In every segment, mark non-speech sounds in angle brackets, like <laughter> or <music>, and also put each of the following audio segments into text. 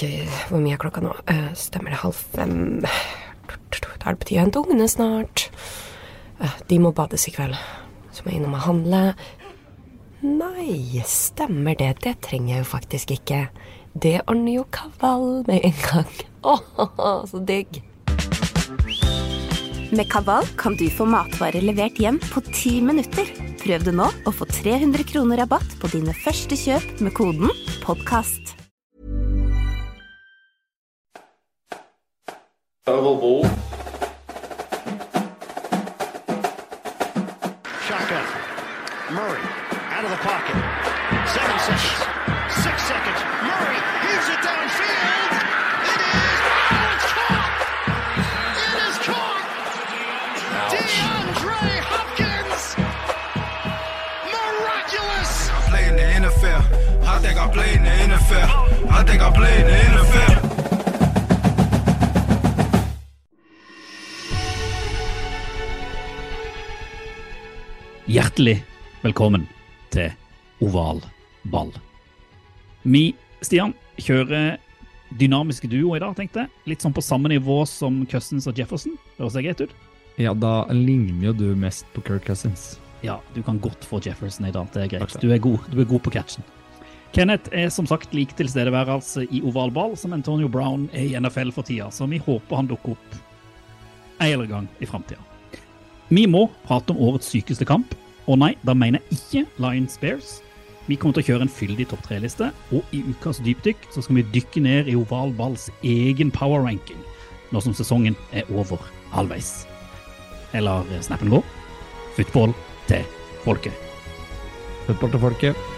Ok, hvor mye er klokka nå? Eh, stemmer det halv fem? Da er det på tide å hente ungene snart. Eh, de må bades i kveld. Så må jeg innom og handle. Nei, stemmer det. Det trenger jeg jo faktisk ikke. Det ordner jo Kaval med en gang. <laughs> Åh, så digg. Med Kaval kan du få matvarer levert hjem på ti minutter. Prøv det nå og få 300 kroner rabatt på dine første kjøp med koden 'podkast'. Oval ball. Shaka. Murray out of the pocket. Seven seconds. Six seconds. Murray heaves it downfield. It is. Oh, it's caught. It is caught. DeAndre Hopkins. Miraculous. I play in the NFL. I think I play in the NFL. I think I play in the NFL. Hjertelig velkommen til Oval ball. Vi, Stian, kjører dynamiske duo i dag, tenkte jeg. Litt sånn på samme nivå som Cousins og Jefferson. Høres det greit ut? Ja, da ligner jo du mest på Kirk Cousins. Ja, du kan godt få Jefferson i dag, det er greit. Du er god, du er god på catchen. Kenneth er som sagt like tilstedeværelse i oval ball som Antonio Brown er i NFL for tida, så vi håper han dukker opp en eller annen gang i framtida. Vi må prate om årets sykeste kamp, og nei, da mener jeg ikke Lions Bears. Vi kommer til å kjøre en fyldig topp tre-liste, og i ukas dypdykk så skal vi dykke ned i oval balls egen power ranking, nå som sesongen er over halvveis. Eller snappen går. Football til folket. Football til folket.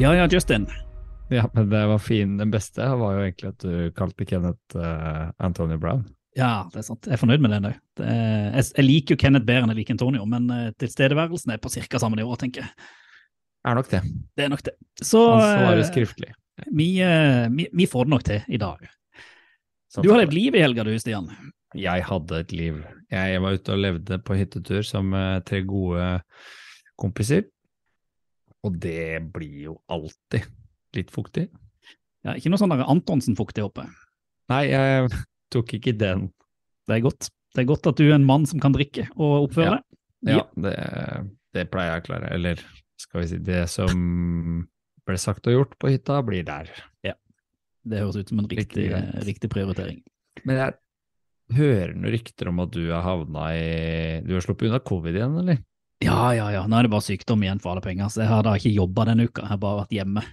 Ja ja, Justin. Ja, men det var fin. Den beste var jo egentlig at du kalte Kenneth uh, Antonio Brown. Ja, det er sant. Jeg er fornøyd med det òg. Jeg, jeg liker jo Kenneth bedre enn jeg liker Antonio, men uh, tilstedeværelsen er på ca. samme nivå, tenker jeg. Er nok det. Det er nok det. Så Han svarer skriftlig. skriftlig. vi, eh, vi, vi får det nok til i dag. Sånn, Du hadde et liv i helga du, Stian. Jeg hadde et liv. Jeg var ute og levde på hyttetur som tre gode kompiser. Og det blir jo alltid litt fuktig. Ja, ikke noe sånn Antonsen-fuktig oppe. Nei, jeg tok ikke den. Det er godt. Det er godt at du er en mann som kan drikke og oppføre Ja. ja. Ja, det, det pleier jeg å klare. Eller skal vi si, det som ble sagt og gjort på hytta, blir der. Ja, Det høres ut som en riktig, riktig prioritering. Men jeg hører noen rykter om at du har havna i Du har sluppet unna covid igjen, eller? Ja, ja, ja. Nå er det bare sykdom igjen for alle penger. Så jeg har da ikke jobba denne uka, jeg har bare vært hjemme.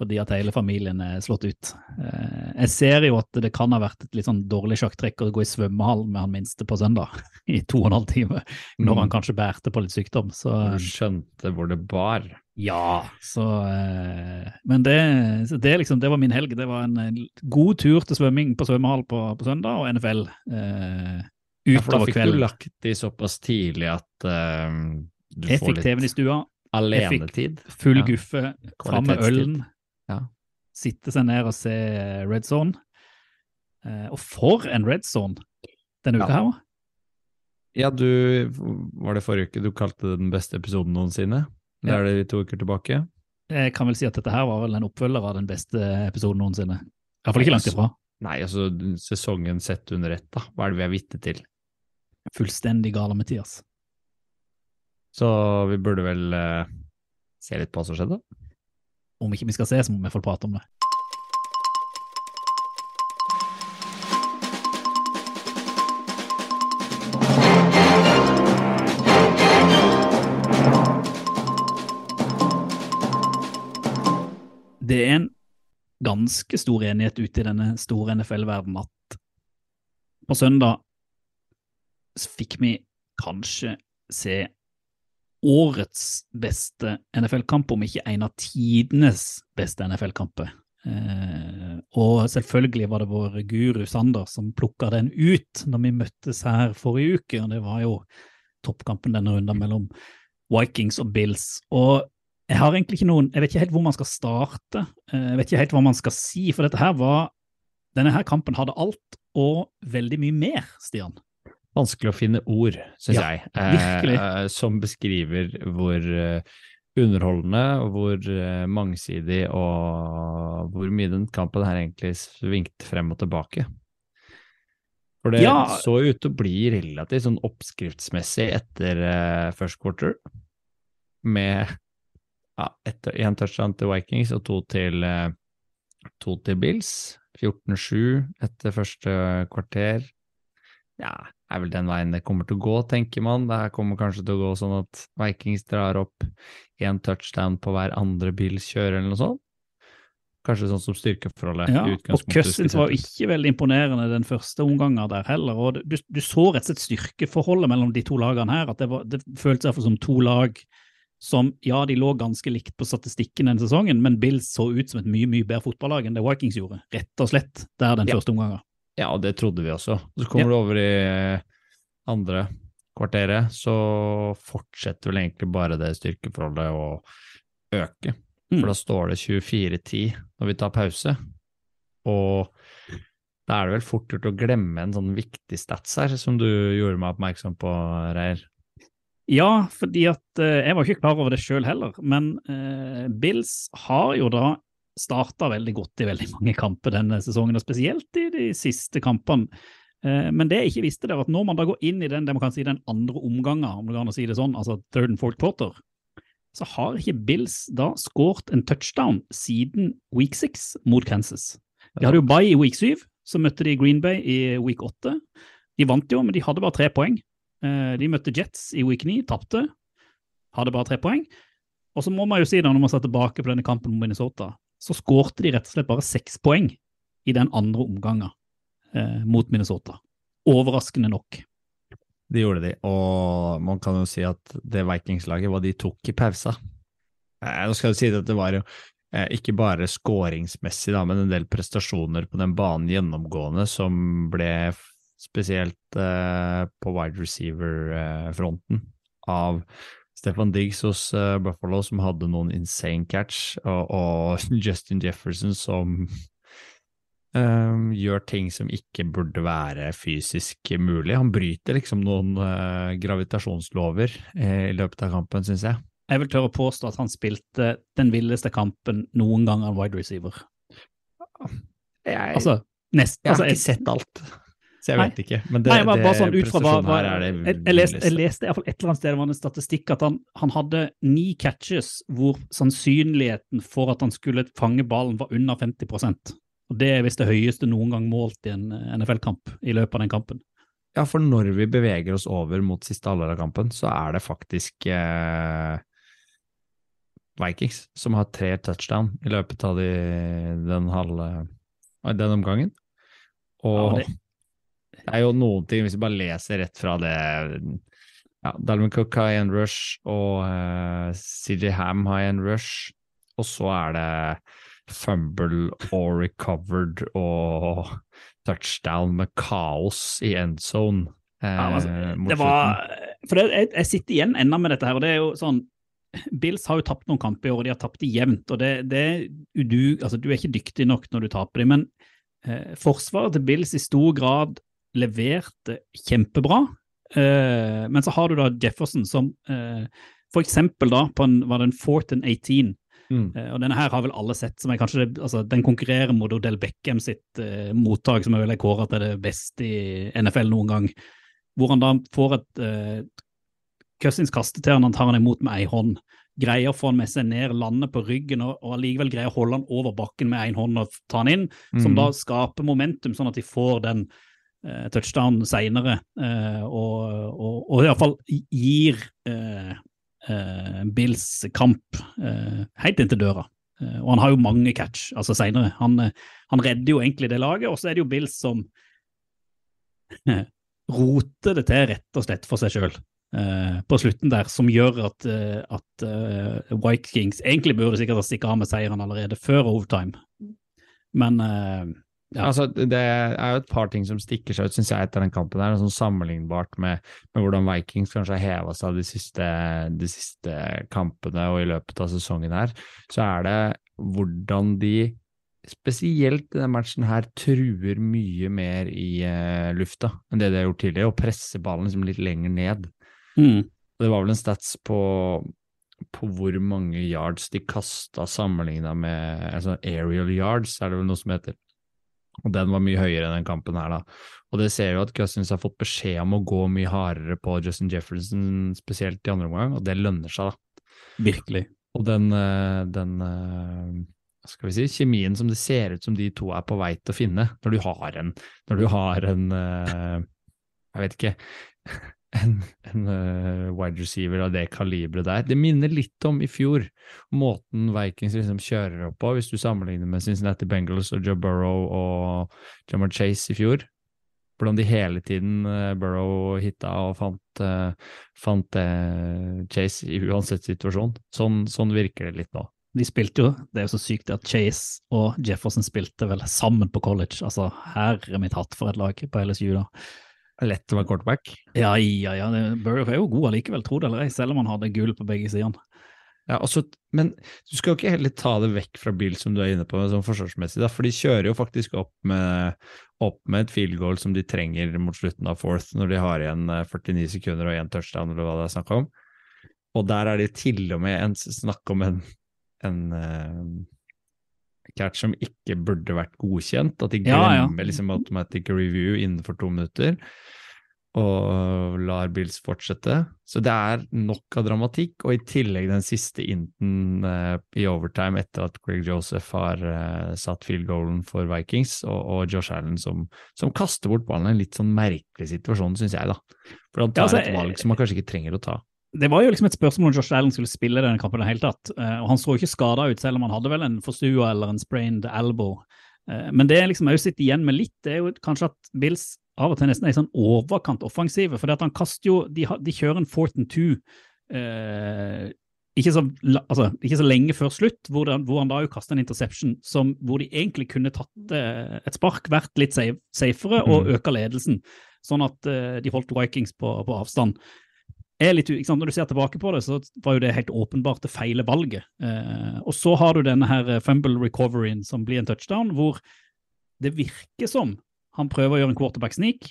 Fordi at hele familien er slått ut. Eh, Jeg ser jo at det kan ha vært et litt sånn dårlig sjakktrekk å gå i svømmehall med han minste på søndag <laughs> i to og en halv time, når Mm. han kanskje bærte på litt sykdom. Så Du skjønte hvor det bar. ja, så eh, Men det, det, liksom, det var min helg. Det var en god tur til svømming på svømmehall på, på søndag, og NFL eh, Ja, for da utover kveld. du kvelden. lagt de såpass tidlig at eh, du Jeg får fikk TV-en i litt stua, alenetid. full Ja. guffe, fram med ølen. Ja. Sitte seg ned og se Red Zone. Eh, og for en Red Zone denne uka Ja. her òg! Ja, du Var det forrige uke du kalte det den beste episoden noensinne? Det er det to uker tilbake. Jeg kan vel si at dette her var vel en oppfølger av den beste episoden noensinne. Iallfall ikke langt ifra. Nei, altså sesongen sett under ett, da. Hva er det vi er vitne til? Fullstendig gale Mathias. Så vi burde vel eh, se litt på hva som skjedde. Om ikke vi skal se, så må vi få prate om det. Det er en ganske stor enighet ute i denne store NFL-verdenen at på søndag fikk vi kanskje se årets beste NFL-kamp, om ikke en av tidenes beste NFL-kamper. Eh, og selvfølgelig var det vår guru Sander som plukka den ut når vi møttes her forrige uke, og det var jo toppkampen denne runden mellom Vikings og Bills. Og jeg har egentlig ikke noen Jeg vet ikke helt hvor man skal starte, eh, jeg vet ikke helt hva man skal si, for dette her var Denne her kampen hadde alt og veldig mye mer, Stian. Vanskelig å finne ord, syns Ja, jeg, eh, eh, som beskriver hvor eh, underholdende og hvor eh, mangsidig og hvor mye den kampen her egentlig svingte frem og tilbake. For det Ja. så ut til å bli relativt sånn oppskriftsmessig etter eh, first quarter, med ja, én touchdown til Vikings og to til, eh, to til Bills. 14-7 etter første kvarter. Ja, er vel den veien det kommer til å gå, tenker man. Det her kommer kanskje til å gå sånn at Vikings drar opp én touchdown på hver andre Bills kjører, eller noe sånt. Kanskje sånn som styrkeforholdet Ja, og Cousins var jo ikke veldig imponerende den første omgangen der heller. og Du, du så rett og slett styrkeforholdet mellom de to lagene her. at Det, var, det føltes iallfall som to lag som ja, de lå ganske likt på statistikken denne sesongen, men Bills så ut som et mye mye bedre fotballag enn det Vikings gjorde. Rett og slett der den Ja. første omgangen. Ja, det trodde vi også. Så kommer Ja. du over i eh, andre kvarteret, så fortsetter vel egentlig bare det styrkeforholdet å øke. Mm. For da står det 24-10 når vi tar pause. Og da er det vel fort gjort å glemme en sånn viktig stats her, som du gjorde meg oppmerksom på, Reir. Ja, fordi at eh, jeg var ikke klar over det sjøl heller, men eh, Bills har jo da starta veldig godt i veldig mange kamper denne sesongen, og spesielt i de siste kampene. Eh, men det jeg ikke visste, det var at når man da går inn i den, det man kan si, den andre omgangen, om det går an å si det sånn, altså third and fourth quarter, så har ikke Bills da skåret en touchdown siden week six mot Kansas. De hadde jo bye i week syv, så møtte de Green Bay i week åtte. De vant jo, men de hadde bare tre poeng. Eh, De møtte Jets i week ni, tapte. Hadde bare tre poeng. Og så må man jo si da, når man ser tilbake på denne kampen mot Minnesota, så skårte de rett og slett bare seks poeng i den andre omgangen eh, mot Minnesota. Overraskende nok. Det gjorde de, og man kan jo si at det Vikings-laget, hva de tok i pausa eh, Nå skal du si at det var jo eh, ikke bare skåringsmessig, da, men en del prestasjoner på den banen gjennomgående som ble spesielt eh, på wide receiver-fronten av Stefan Diggs hos eh, Buffalo, som hadde noen insane catch, og, og <laughs> Justin Jefferson som Um, <laughs> gjør ting som ikke burde være fysisk mulig. Han bryter liksom noen uh, gravitasjonslover uh, i løpet av kampen, syns jeg. Jeg vil tørre å påstå at han spilte den villeste kampen noen gang av wide receiver. Jeg, Altså, nest, jeg har altså, ikke sett alt, så jeg Nei. vet ikke. Men det, Nei, bare, bare sånn ut fra hva, her er det jeg, leste, jeg leste fall et eller annet sted det var en statistikk at han, han hadde ni catches hvor sannsynligheten for at han skulle fange ballen var under 50 Og Det er visst det høyeste noen gang målt i en eh, NFL-kamp i løpet av den kampen. Ja, for når vi beveger oss over mot siste halvdel av kampen, så er det faktisk eh, Vikings som har tre touchdown i løpet av de, den halve den omgangen. Og Ja, det, er jo noen ting, hvis vi bare leser rett fra det ja, Dalvin Cook har en rush, og uh, CJ Ham har en rush, og så er det fumble og recovered og touchdown med kaos i end zone. Eh, Ja, altså, det var, for det, jeg, jeg sitter igjen ennå med dette her, og det er jo sånn Bills har jo tapt noen kamper i år, og de har tapt de jevnt. og det, det du, altså, du er ikke dyktig nok når du taper dem, men eh, forsvaret til Bills i stor grad leverte kjempebra. Eh, men så har du da Jefferson som eh, for eksempel da på en, var det en fourth and 18 Mm. Eh, og denne her har vel alle sett, som er kanskje det, altså, den konkurrerer mot Odell Beckham sitt eh, mottak, som er vel kåret til det beste i NFL noen gang. Hvor han da får et uh, Cousins kaster til han, han tar han imot med ei hånd. Greier å få han med seg ned, lande på ryggen, og, og allikevel greier å holde han over bakken med én hånd og ta han inn. Som Mm. da skaper momentum, sånn at de får den eh, touchdown seinere. Uh, og, og, og iallfall gir eh, eh, Bills kamp eh, helt inn til døra. Eh, og han har jo mange catch altså seinere. Han, eh, han redder jo egentlig det laget, og så er det jo Bills som <laughs> roter det til rett og slett for seg sjøl. på slutten der, som gjør at, uh, at uh, Vikings egentlig burde sikkert ha stikket av med seieren allerede før overtime. Men eh, Ja. Altså, det er jo et par ting som stikker seg ut, syns jeg, etter den kampen. her, sånn Sammenlignbart med, med hvordan Vikings kanskje har heva seg de siste, de siste kampene og i løpet av sesongen her, så er det hvordan de spesielt i denne matchen her, truer mye mer i uh, lufta enn det de har gjort tidligere, og presser ballen liksom litt lenger ned. Mm. Det var vel en stats på, på hvor mange yards de kasta sammenligna med altså aerial yards, er det vel noe som heter. Og den var mye høyere enn den kampen her, da. Og det ser jo at Cousins har fått beskjed om å gå mye hardere på Justin Jefferson, spesielt i andre omgang, og det lønner seg, da. Virkelig. Og den, eh, den eh, skal vi si, kjemien som det ser ut som de to er på vei til å finne, når du har en, når du har en eh, jeg vet ikke, en, en uh, wide receiver av det kaliberet der. Det minner litt om i fjor, måten Vikings liksom kjører opp på, hvis du sammenligner med Cincinnati Bengals og Joe Burrow og Jamar Chase i fjor. Hvordan de hele tiden uh, Burrow hitta og fant, uh, fant Chase i uansett situasjon. Sånn, sånn virker det litt nå. De spilte jo, det er jo så sykt at Chase og Jefferson spilte vel sammen på college. Altså, herre mitt hatt for et lag på LSU, da. Lett å være quarterback. Ja, ja, ja. det- Burrow er jo god allikevel, tro det eller ei, selv om han hadde gull på begge sidene. Ja, altså, men du skal jo ikke heller ta det vekk fra Bill, som du er inne på, sånn forsvarsmessig, da, for de kjører jo faktisk opp med, opp med et field goal som de trenger mot slutten av fourth, når de har igjen eh, 49 sekunder og én touchdown, eller hva det er snakk om. Og der er det til og med en snakk om en, en eh, catch som ikke burde vært godkjent, at de Ja, ja. glemmer liksom automatic review innenfor to minutter og lar Bills fortsette. Så det er nok av dramatikk, og i tillegg den siste inten uh, i overtime etter at Greg Joseph har uh, satt field goalen for Vikings, og, og Josh Allen som, som kaster bort ballen en litt sånn merkelig situasjon, syns jeg, da. For han Ja, tar altså, et valg som han kanskje ikke trenger å ta. Det var jo liksom et spørsmål om Josh Allen skulle spille denne kampen i det hele tatt. eh, Og han så jo ikke skada ut, selv om han hadde vel en forstua eller en sprained elbow. Eh, Men det jeg liksom også sitter igjen med litt, det er jo kanskje at Bills av og til nesten er sånn overkant offensive. For han kaster jo De, de kjører en fourth and two eh, ikke, så, altså, ikke så lenge før slutt, hvor, han- hvor han da jo kaster en interception som, hvor de egentlig kunne tatt eh, et spark, vært litt safe, safere og Mm. øka ledelsen. Sånn at eh, de holdt Vikings på, på avstand litt? Når du ser tilbake på det, så var jo det helt åpenbart det feile valget. Eh, og så har du denne her eh, fumble recoveryen som blir en touchdown, hvor det virker som han prøver å gjøre en quarterback sneak,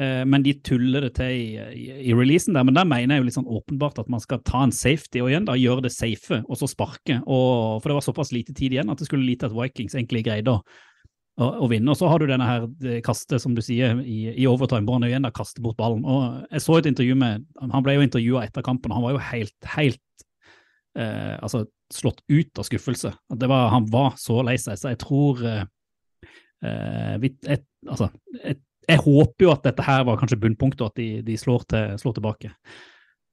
eh, men de tuller det til i, i, i releasen der. Men der mener jeg jo litt sånn åpenbart at man skal ta en safety og igjen da gjøre det safe, og så sparke. Og, for det var såpass lite tid igjen at det skulle lite at Vikings egentlig greide å å, vinne. Og så har du denne her kastet, som du sier, i, i overtime, hvor han igjen da kaster bort ballen. Og jeg så et intervju med Han ble jo intervjua etter kampen, og han var jo helt, helt eh, altså slått ut av skuffelse. Var, han var så lei seg, så jeg tror eh, eh, vi, et, altså, et, Jeg håper jo at dette her var kanskje bunnpunktet, og at de, de slår, til, slår tilbake.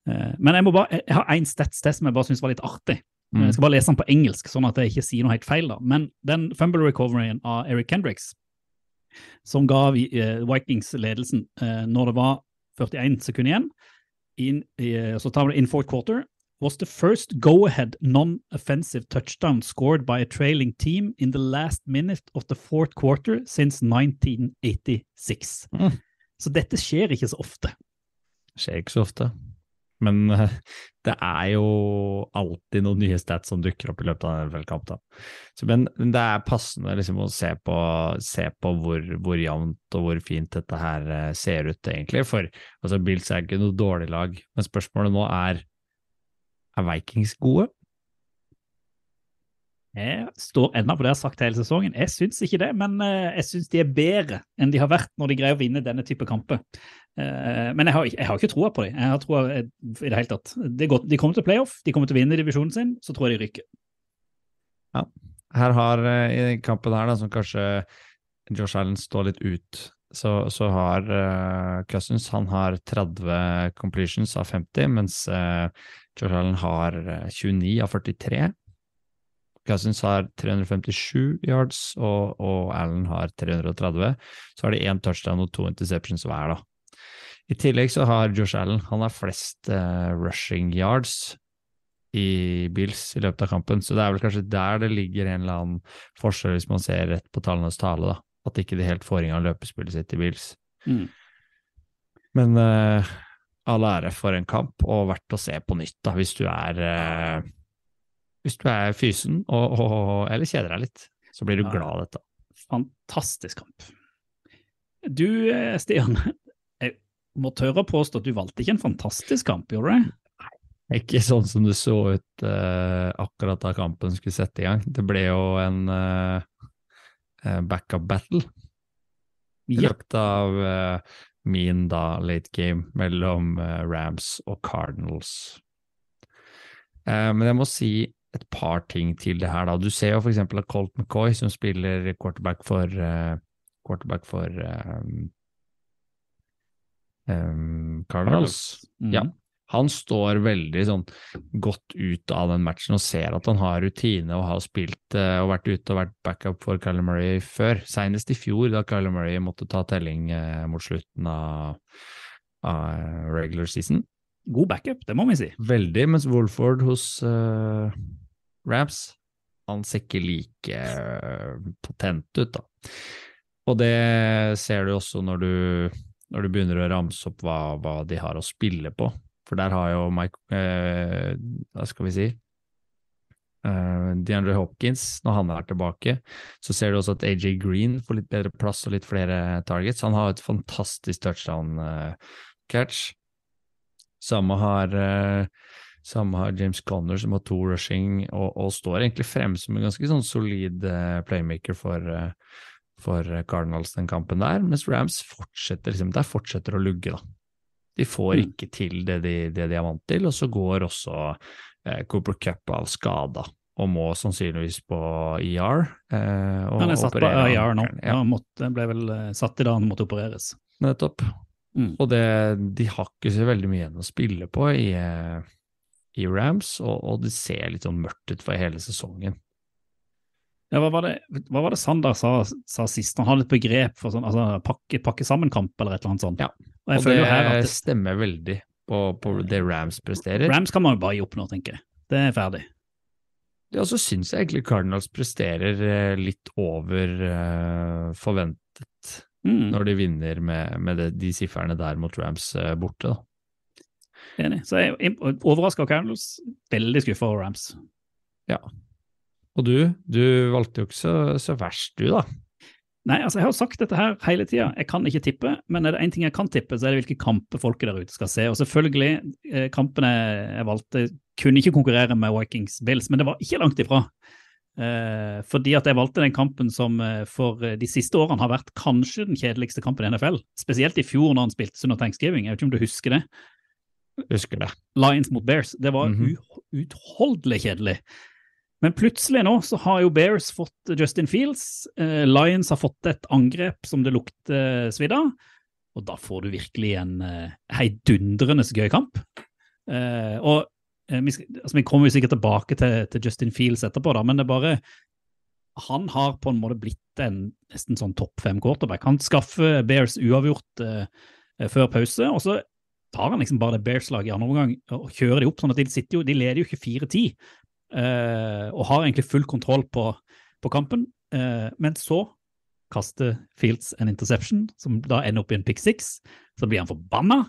Eh, men jeg må bare, jeg har én stats til som jeg bare syns var litt artig. Mm. Jeg skal bare lese den på engelsk, sånn at jeg ikke sier noe helt feil. da. Men den fumble recoveryen av Eric Kendricks, som ga eh, Vikings ledelsen eh, når det var 41 sekunder igjen, in, eh, så tar vi det in fourth quarter, was the first go-ahead non-offensive touchdown scored by a trailing team in the last minute of the fourth quarter since 1986. Mm. Så dette skjer ikke så ofte. Skjer ikke så ofte. Men <laughs> det er jo alltid noen nye stats som dukker opp i løpet av en NFL-kamp. men det er passende liksom å se på, se på hvor, hvor jevnt og hvor fint dette her eh, ser ut, egentlig. For altså, Bills er ikke noe dårlig lag, men spørsmålet nå er er Vikings gode? Jeg står ennå på det jeg har sagt hele sesongen. Jeg syns ikke det, men eh, jeg syns de er bedre enn de har vært når de greier å vinne denne type kamper. Eh, Men jeg har, jeg har ikke troa på dem. Jeg har troa eh, i det hele tatt. Det de kommer til playoff, de kommer til å vinne divisjonen sin, så tror jeg de rykker. Her har, i kampen her, da, som kanskje Josh Allen står litt ut, så, så har Cousins han har 30 completions av 50, mens Josh Allen har eh, 29 av 43. Cousins har 357 yards, og, og Allen har 330. Så har de én touchdown og to interceptions hver, da. I tillegg så har Josh Allen han har flest uh, rushing yards i Bills i løpet av kampen, så det er vel kanskje der det ligger en eller annen forskjell hvis man ser rett på tallenes tale, da. At ikke de helt får i gang løpespillet sitt i Bills. Mm. Men uh, all ære for en kamp, og verdt å se på nytt, da, hvis du er eh, Hvis du er fysen og, og, eller kjeder deg litt. Så blir du glad av dette. Fantastisk kamp. Du, eh, Stian, <laughs> jeg må tørre å påstå at du valgte ikke en fantastisk kamp, gjorde du? Ikke sånn som det så ut uh, akkurat da kampen skulle sette i gang. Det ble jo en eh, backup battle i Ja. løpet av uh, min da late game mellom Rams og Cardinals. Men jeg må si et par ting til det her. da. Du ser jo eksempel at Colt McCoy, som spiller quarterback for, uh, quarterback for um, um, Cardinals. Mm. Ja. Han står veldig sånn godt ut av den matchen og ser at han har rutine og har spilt eh, og vært ute og vært backup for Kyler Murray før. Senest i fjor, da Kyler Murray måtte ta telling mot slutten av, av regular season. God backup, det må vi si. Veldig, mens Wolford hos uh, Rams, han ser ikke like eh, potent ut, da. Og det ser du også når du, når du begynner å ramse opp hva, hva de har å spille på. For der har jo Mike eh, Hva skal vi si? Eh, DeAndre Hopkins, når han er tilbake, så ser du også at AJ Green får litt bedre plass og litt flere targets. Han har et fantastisk touchdown-catch. Samme har eh, samme har James Conner, som har to rushing, og, og står egentlig frem som en ganske sånn solid eh, playmaker for, eh, for Cardinals den kampen der, mens Rams fortsetter liksom, der fortsetter å lugge, da. De får Mm. ikke til det de, det de er vant til, og så går også eh, Cooper Cup av skada, og må sannsynligvis på ER. Eh, Han er satt på ER IR nå. Ja. Han måtte, ble vel eh, satt i dag han måtte opereres. Nettopp. Mm. Og det, de har ikke så veldig mye igjen å spille på i, i Rams, og, og det ser litt sånn mørkt ut for hele sesongen. Ja, hva, var det, hva var det Sander sa, sa sist? Han hadde et begrep for sånn, altså, pakke, pakke sammen-kamp eller et eller annet sånt. Ja, og og det det, stemmer veldig på, på det Rams presterer. Rams kan man jo bare gi opp nå, tenker jeg. Det er ferdig. Ja, så syns jeg egentlig Cardinals presterer eh, litt over uh, forventet Mm, når de vinner med, med det, de sifrene der mot Rams uh, borte. Da. Enig. Så jeg er overraska Cardinals. Veldig skuffa over Rams. Ja. Og du, du valgte jo ikke så, så verst, du, da. Nei, altså jeg har sagt dette her hele tida. Jeg kan ikke tippe, men er det én ting jeg kan tippe, så er det hvilke kamper folket der ute skal se. Og selvfølgelig, eh, kampene jeg valgte kunne ikke konkurrere med Vikings Bills, men det var ikke langt ifra. Eh, fordi at jeg valgte den kampen som eh, for eh, de siste årene har vært kanskje den kjedeligste kampen i NFL. Spesielt i fjor når han spilte under thanksgiving. Jeg vet ikke om du husker det? Husker det. Lions mot Bears. Det var Mhm. uutholdelig kjedelig. Men plutselig nå så har jo Bears fått Justin Fields. Eh, Lions har fått et angrep som det lukter svidd av. Og da får du virkelig en eh, heidundrende gøy kamp. Eh, og eh, vi, altså, vi kommer jo sikkert tilbake til, til Justin Fields etterpå, da, men det er bare Han har på en måte blitt en nesten sånn topp fem quarterback. Han skaffer Bears uavgjort eh, før pause, og så tar han liksom bare det Bears-laget i andre omgang og kjører de opp. sånn at De sitter jo, de leder jo 24-10 eh, og har egentlig full kontroll på, på kampen. Eh, men så kaster Fields en interception, som da ender opp i en pick six. Så blir han forbanna,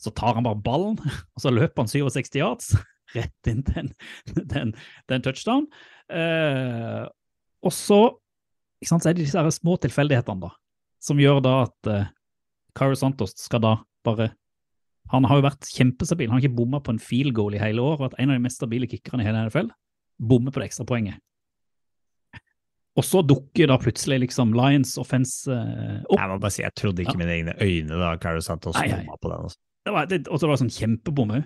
så tar han bare ballen, <laughs> og så løper han 67 yards <laughs> rett inn til en, <laughs> den, den touchdown. Eh, og så, ikke sant, så er det disse små tilfeldighetene da, som gjør da at eh, Cairo Santos skal da bare han har jo vært kjempestabil. Han har ikke bomma på en field goal i hele år. Vært en av de mest stabile kickerne i hele NFL. Bommer på det ekstrapoenget. Og så dukker da plutselig liksom Lions offense eh, opp. Jeg må bare si, jeg trodde ikke Ja. mine egne øyne da Carol Santos bomma på den. Altså. Det var, det, og så var det sånn kjempebom òg.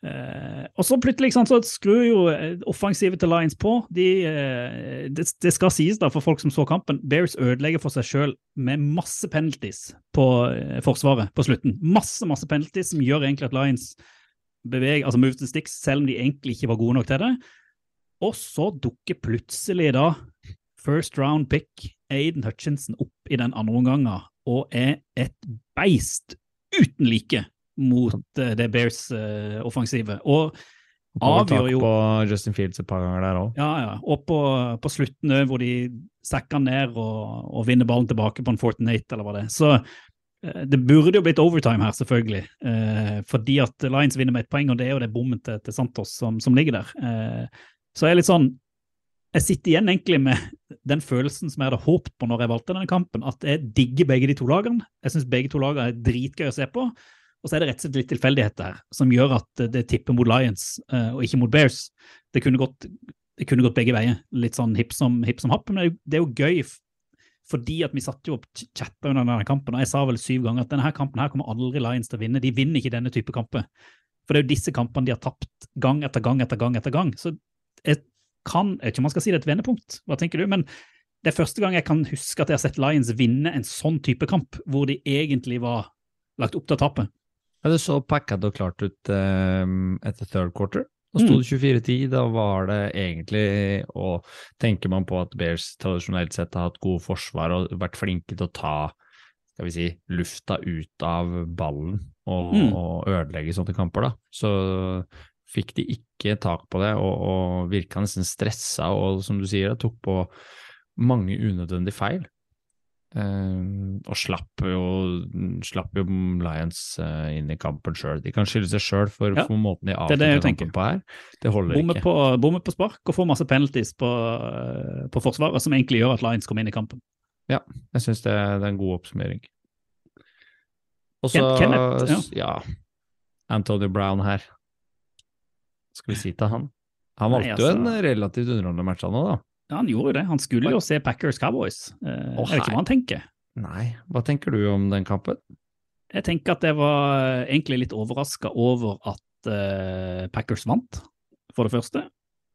Eh, og så plutselig ikke så skrur jo eh, offensivet til Lions på. De, eh, det, det skal sies da for folk som så kampen, Bears ødelegger for seg sjøl med masse penalties på eh, forsvaret på slutten. Masse masse penalties som gjør egentlig at Lions beveger, altså moves the sticks, selv om de egentlig ikke var gode nok til det. Og så dukker plutselig da first round pick Aiden Hutchinson opp i den andre omgangen og er et beist uten like mot eh, det Bears-offensivet. og avgjør jo på Justin Fields et par ganger der òg. ja, ja. Og på, på slutten òg, hvor de sekker ned og, og vinner ballen tilbake på en Fortnite, eller hva det er. Så eh, det burde jo blitt overtime her, selvfølgelig. Eh, fordi at Lions vinner med ett poeng, og det er jo det bommen til, til Santos som, som ligger der. Eh, så jeg er litt sånn jeg sitter igjen egentlig med den følelsen som jeg hadde håpet på når jeg valgte denne kampen, at jeg digger begge de to lagene. Jeg syns begge to lagene er dritgøy å se på. Og så er det rett og slett litt tilfeldigheter her som gjør at det tipper mot Lions uh, og ikke mot Bears. Det kunne gått, det kunne gått begge veier, litt sånn hipp som, hip som happ. Men det det er jo gøy fordi at vi satt jo opp chatta under denne kampen, og jeg sa vel syv ganger at denne kampen her kommer aldri Lions til å vinne. De vinner ikke denne type kamper. For det er jo disse kampene de har tapt gang etter gang etter gang etter gang. Så jeg kan, jeg vet ikke om man skal si det er et vendepunkt, hva tenker du? Men det er første gang jeg kan huske at jeg har sett Lions vinne en sånn type kamp, hvor de egentlig var lagt opp til å tape. Ja, det så packed og klart ut um, etter third quarter. Da sto Mm. det 24-10. Da var det egentlig Og tenker man på at Bears tradisjonelt sett har hatt gode forsvar og vært flinke til å ta skal vi si, lufta ut av ballen og, Mm. og ødelegge sånne kamper, da. Så fikk de ikke tak på det, og, og virka nesten stressa og som du sier, tok på mange unødvendige feil. Eh, og slapp jo, slapp jo Lions eh, inn i kampen sjøl. De kan skylde seg sjøl for, Ja, for måten de er tenker. kampen på her. Det holder Bommer ikke. på, bommer på spark og får masse penalties på, eh, på forsvaret, som egentlig gjør at Lions kommer inn i kampen. Ja, Jeg syns det, det er en god oppsummering. Og så ja. ja. Anthony Brown her. Skal vi si til han? Han valgte jo en altså- relativt underholdende match, han òg, da. Ja, han gjorde jo det. Han skulle jo se Packers Cowboys. Eh, oh, jeg vet ikke hva han tenker. Nei, hva tenker du om den kampen? Jeg tenker at jeg var egentlig litt overraska over at eh, Packers vant, for det første.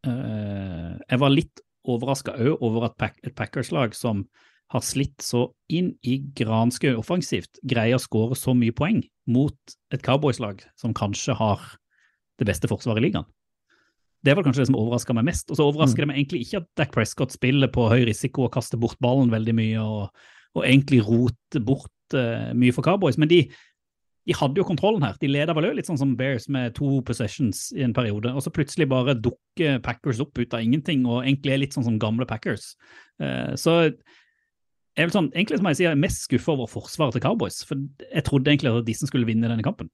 Eh, jeg var litt overraska òg over at Pack et Packers-lag som har slitt så inn i granske offensivt, greier å skåre så mye poeng mot et Cowboys-lag som kanskje har det beste forsvaret i ligaen. Det var kanskje det som overraska meg mest. Og så overrasker det meg egentlig ikke at Dak Prescott spiller på høy risiko og kaster bort ballen veldig mye, og, og egentlig roter bort uh, mye for Cowboys. Men de, de hadde jo kontrollen her. De leda vel òg litt sånn som Bears med to possessions i en periode, og så plutselig bare dukker Packers opp ut av ingenting, og egentlig er litt sånn som gamle Packers. Uh, så jeg vil sånn, egentlig som jeg sier, jeg er mest skuffa over forsvaret til Cowboys, for jeg trodde egentlig at de som skulle vinne denne kampen.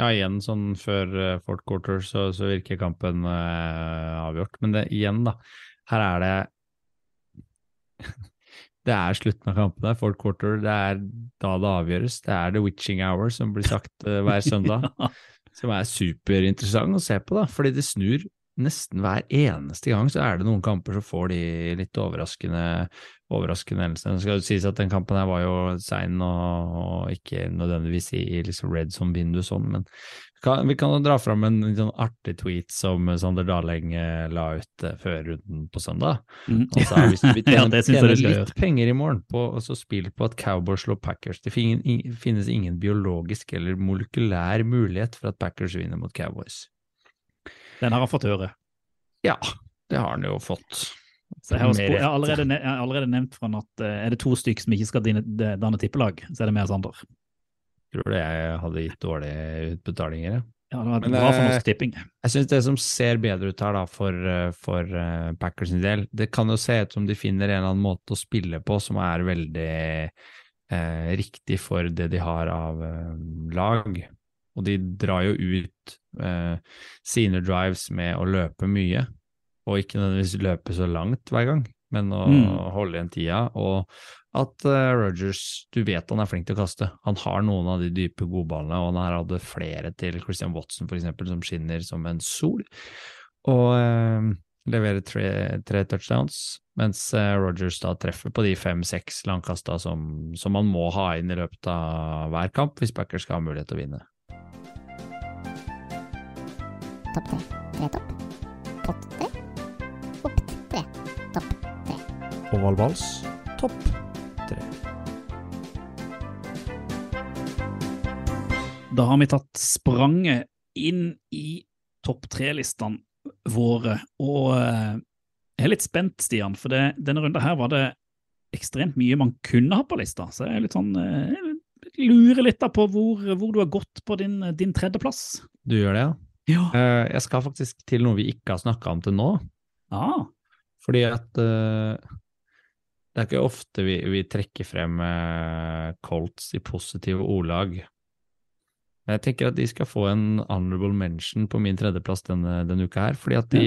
Ja, igjen sånn før uh, fourth quarter så, så virker kampen uh, avgjort. Men det, igjen, da. Her er det <laughs> Det er slutten av kampen der, fourth quarter. Det er da det avgjøres. Det er the witching hour, som blir sagt uh, hver søndag. <laughs> Som er superinteressant å se på, da. Fordi det snur nesten hver eneste gang. Så er det noen kamper så får de litt overraskende overraskende hendelsene. Det skal jo sies at den kampen her var jo sein og, og ikke nødvendigvis i, i liksom red som-vindu sånn, men kan, vi kan dra fram en sånn artig tweet som Sander Daleng eh, la ut eh, før runden på søndag. og Han sa hvis vi <laughs> Ja, tjener, det synes tjener litt penger i morgen på å spille på at Cowboys slår Packers, det finnes ingen biologisk eller molekylær mulighet for at Packers vinner mot Cowboys. Den har han fått høre. Ja, det har han jo fått. Så jeg, har, spurt, jeg, har allerede, jeg har allerede nevnt fra han at eh, er det to stykker som ikke skal danne tippelag, så er det meg og Sander. Tror du jeg hadde gitt dårlige utbetalinger? jeg? Ja, det var Men, bra for eh, Norsk Tipping. Jeg syns det som ser bedre ut her da, for, eh, for Packers sin del, det kan jo se ut som de finner en eller annen måte å spille på som er veldig eh, riktig for det de har av eh, lag. Og de drar jo ut eh, sine drives med å løpe mye, og ikke nødvendigvis løpe så langt hver gang, men å Mm. holde igjen tida. Og at eh, Rogers, du vet han er flink til å kaste. Han har noen av de dype godballene, og han her hadde flere til Christian Watson for eksempel, som skinner som en sol. Og eh, leverer tre, tre touchdowns, mens eh, Rogers da treffer på de fem-seks langkasta som, som man må ha inn i løpet av hver kamp hvis Packers skal ha mulighet til å vinne. Topp tre. Tre topp. Pott tre. Opp tre. Topp tre. Oval vals, topp tre. Da har vi tatt spranget inn i topp tre-listene våre, og eh, jeg er litt spent, Stian, for det, denne runden her var det ekstremt mye man kunne ha på lista, så jeg er litt sånn eh, lurer litt da på hvor, hvor du har gått på din, din tredjeplass. Du gjør det, ja? Ja. Uh, jeg skal faktisk til noe vi ikke har snakka om til nå. Ah, Fordi at uh, det er ikke ofte vi, vi trekker frem uh, Colts i positive ordlag. Men jeg tenker at de skal få en honorable mention på min tredjeplass denne, denne uka her, fordi at de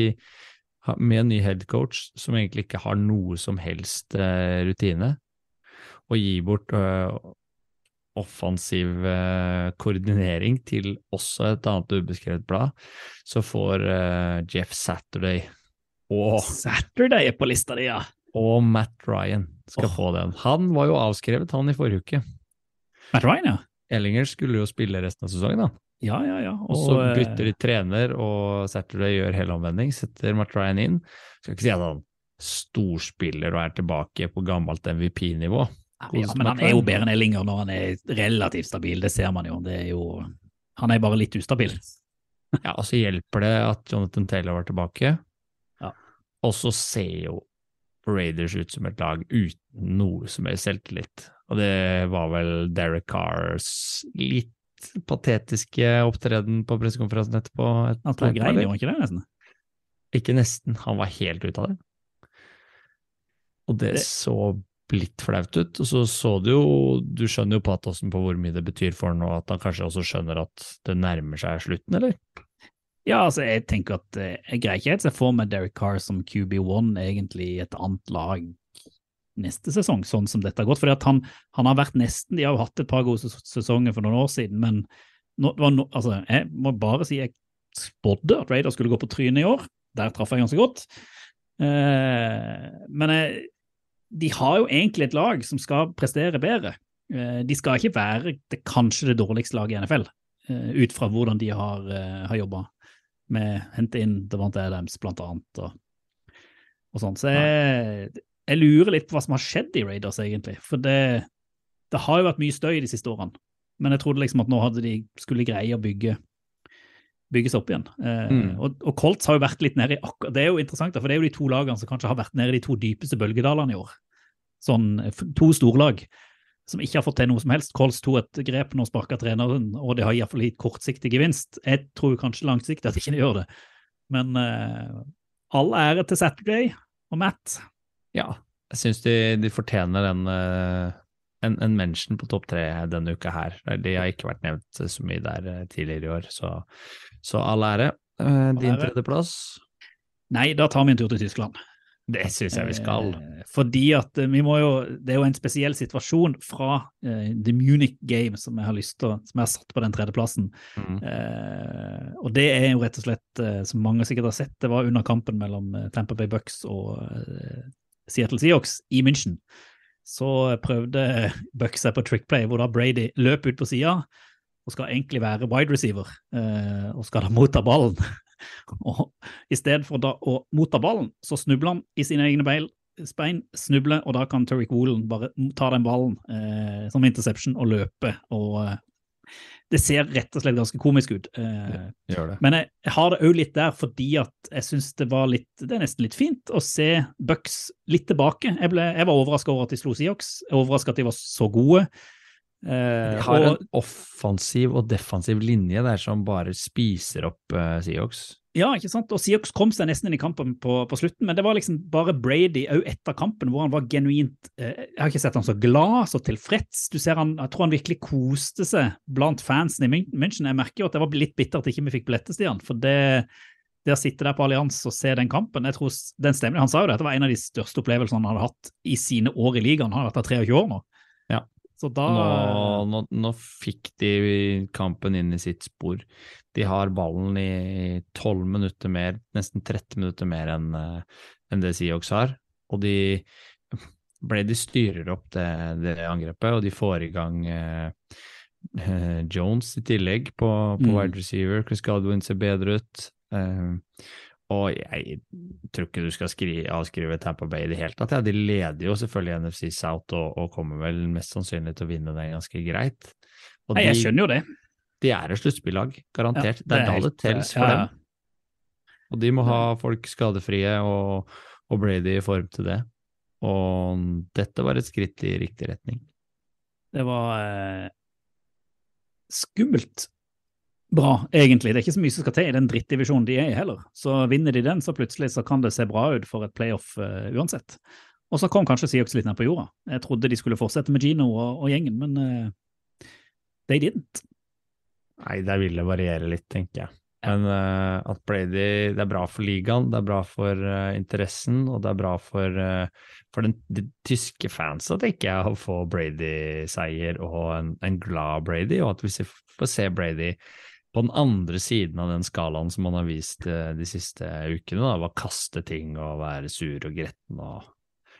ha- med en ny headcoach som egentlig ikke har noe som helst rutine, og gi bort offensiv eh, koordinering til også et annet ubeskrevet blad, så får eh, Jeff Saturday og, Saturday er på lista di, ja. og Matt Ryan skal oh. få den. Han var jo avskrevet, han i forrige uke. Matt Ryan, ja. Ellinger skulle jo spille resten av sesongen, da. Ja, ja, ja. Og så eh, bytter de trener, og Saturday gjør helomvending, setter Matt Ryan inn. Skal ikke si at han storspiller og er tilbake på gammelt MVP-nivå. Ja, men han er jo bedre enn Ellinger når han er relativt stabil, det ser man jo. Det er jo han er bare litt ustabil. Ja, og så hjelper det at Jonathan Taylor var tilbake. Ja. Og så ser jo Raiders ut som et lag uten noe som helst selvtillit. Og det var vel Derek Carrs litt patetiske opptreden på pressekonferansen etterpå. et Han tok grein, gjorde han ikke det, nesten? Ikke nesten, han var helt ute av det. Og det, Det- så litt flaut ut. Og så så du jo, du skjønner jo patosen på hvor mye det betyr for han, og at han kanskje også skjønner at det nærmer seg slutten, eller? Ja, altså, jeg tenker at eh, jeg greier ikke helt se for meg Derek Carr som QB1 egentlig i et annet lag neste sesong, sånn som dette har gått. For han, han har vært nesten De har jo hatt et par gode sesonger for noen år siden, men nå, no, altså, jeg må bare si jeg spådde at Raiders skulle gå på trynet i år. Der traff jeg ganske godt. Eh, men jeg, de har jo egentlig et lag som skal prestere bedre. Eh, de skal ikke være det, kanskje det dårligste laget i NFL, eh, ut fra hvordan de har, uh, har jobba med hente inn Devante Adams, blant annet, og, og sånn. Så jeg, jeg lurer litt på hva som har skjedd i Raiders, egentlig. For det, det har jo vært mye støy de siste årene. Men jeg trodde liksom at nå hadde de skulle greie å bygge bygge seg opp igjen. Eh, Mm. og, og Colts har jo vært litt nede i akkurat Det er jo interessant, da, for det er jo de to lagene som kanskje har vært nede i de to dypeste bølgedalene i år. Sånn to storlag som ikke har fått til noe som helst. Colts tok et grep nå sparka treneren, og det har iallfall gitt kortsiktig gevinst. Jeg tror kanskje langsiktig at de ikke gjør det. Men eh, all ære til Saturday og Matt. Ja, jeg syns de, de fortjener den eh, en, en mention på topp tre denne uka her. De har ikke vært nevnt så mye der eh, tidligere i år, så, så all ære. Eh, Din tredjeplass? Nei, da tar vi en tur til Tyskland. Det syns jeg vi skal. Eh, fordi at vi må jo Det er jo en spesiell situasjon fra uh, The Munich Game som jeg har lyst til Som jeg har satt på den tredjeplassen. Mm. Uh, og det er jo rett og slett, uh, som mange sikkert har sett, det var under kampen mellom Tampa Bay Bucks og Seattle Seahawks i München. Så prøvde Bucks seg på trickplay, hvor da Brady løp ut på sida og skal egentlig være wide receiver, eh, og skal da motta ballen. <laughs> og i stedet for da å motta ballen, så snubler han i sine egne beil, spein, snubler, og da kan Tariq Woolen bare ta den ballen eh, som interception og løpe. og eh, det ser rett og slett ganske komisk ut. Eh, det. men jeg, jeg har det òg litt der fordi at jeg syns det var litt Det er nesten litt fint å se Bucks litt tilbake. Jeg, ble, jeg var overraska over at de slo er overraska at de var så gode. Eh, De har og, en offensiv og defensiv linje der som bare spiser opp uh, Seahawks. Ja, ikke sant? Og Seahawks kom seg nesten inn i kampen på, på slutten, men det var liksom bare Brady òg etter kampen hvor han var genuint eh, Jeg har ikke sett han så glad, så tilfreds. Du ser han, Jeg tror han virkelig koste seg blant fansen i München. Jeg merker jo at det var litt bittert at ikke vi fikk billetter, Stian. For det, det å sitte der på Allians og se den kampen jeg tror den stemmer. Han sa jo det, at det var en av de største opplevelsene han hadde hatt i sine år i ligaen. Han har vært der 23 år nå. Så da Nå, nå, nå fikk de kampen inn i sitt spor. De har ballen i 12 minutter mer, nesten 30 minutter mer enn en enn det Seahawks har. Og de Brady styrer opp det, det angrepet, og de får i gang eh, eh, Jones i tillegg på, på Mm. wide receiver. Chris Godwin ser bedre ut. Eh, og jeg tror ikke du skal skri, avskrive Tampa Bay i det hele tatt. Ja, de leder jo selvfølgelig NFC South og, og kommer vel mest sannsynlig til å vinne den ganske greit. Og Nei, jeg skjønner jo det. de er et sluttspillag, garantert. Ja, det er da det tels for ja. dem. Og de må ha folk skadefrie og, og Brady i form til det. Og dette var et skritt i riktig retning. Det var eh, skummelt bra, egentlig. Det er ikke så mye som skal til i den drittdivisjonen de er i heller. Så vinner de den, så plutselig så kan det se bra ut for et playoff uh, uansett. Og så kom kanskje Seahawks litt ned på jorda. Jeg trodde de skulle fortsette med Gino og, og gjengen, men uh, they didn't. Nei, det vil det variere litt, tenker jeg. Men uh, at Brady Det er bra for ligaen, det er bra for uh, interessen, og det er bra for, uh, for den, de tyske fansa, tenker jeg, å få Brady-seier og en, en glad Brady, og at vi får se Brady på den andre siden av den skalaen som han har vist eh, de siste ukene, da, å kaste ting og være sur og gretten og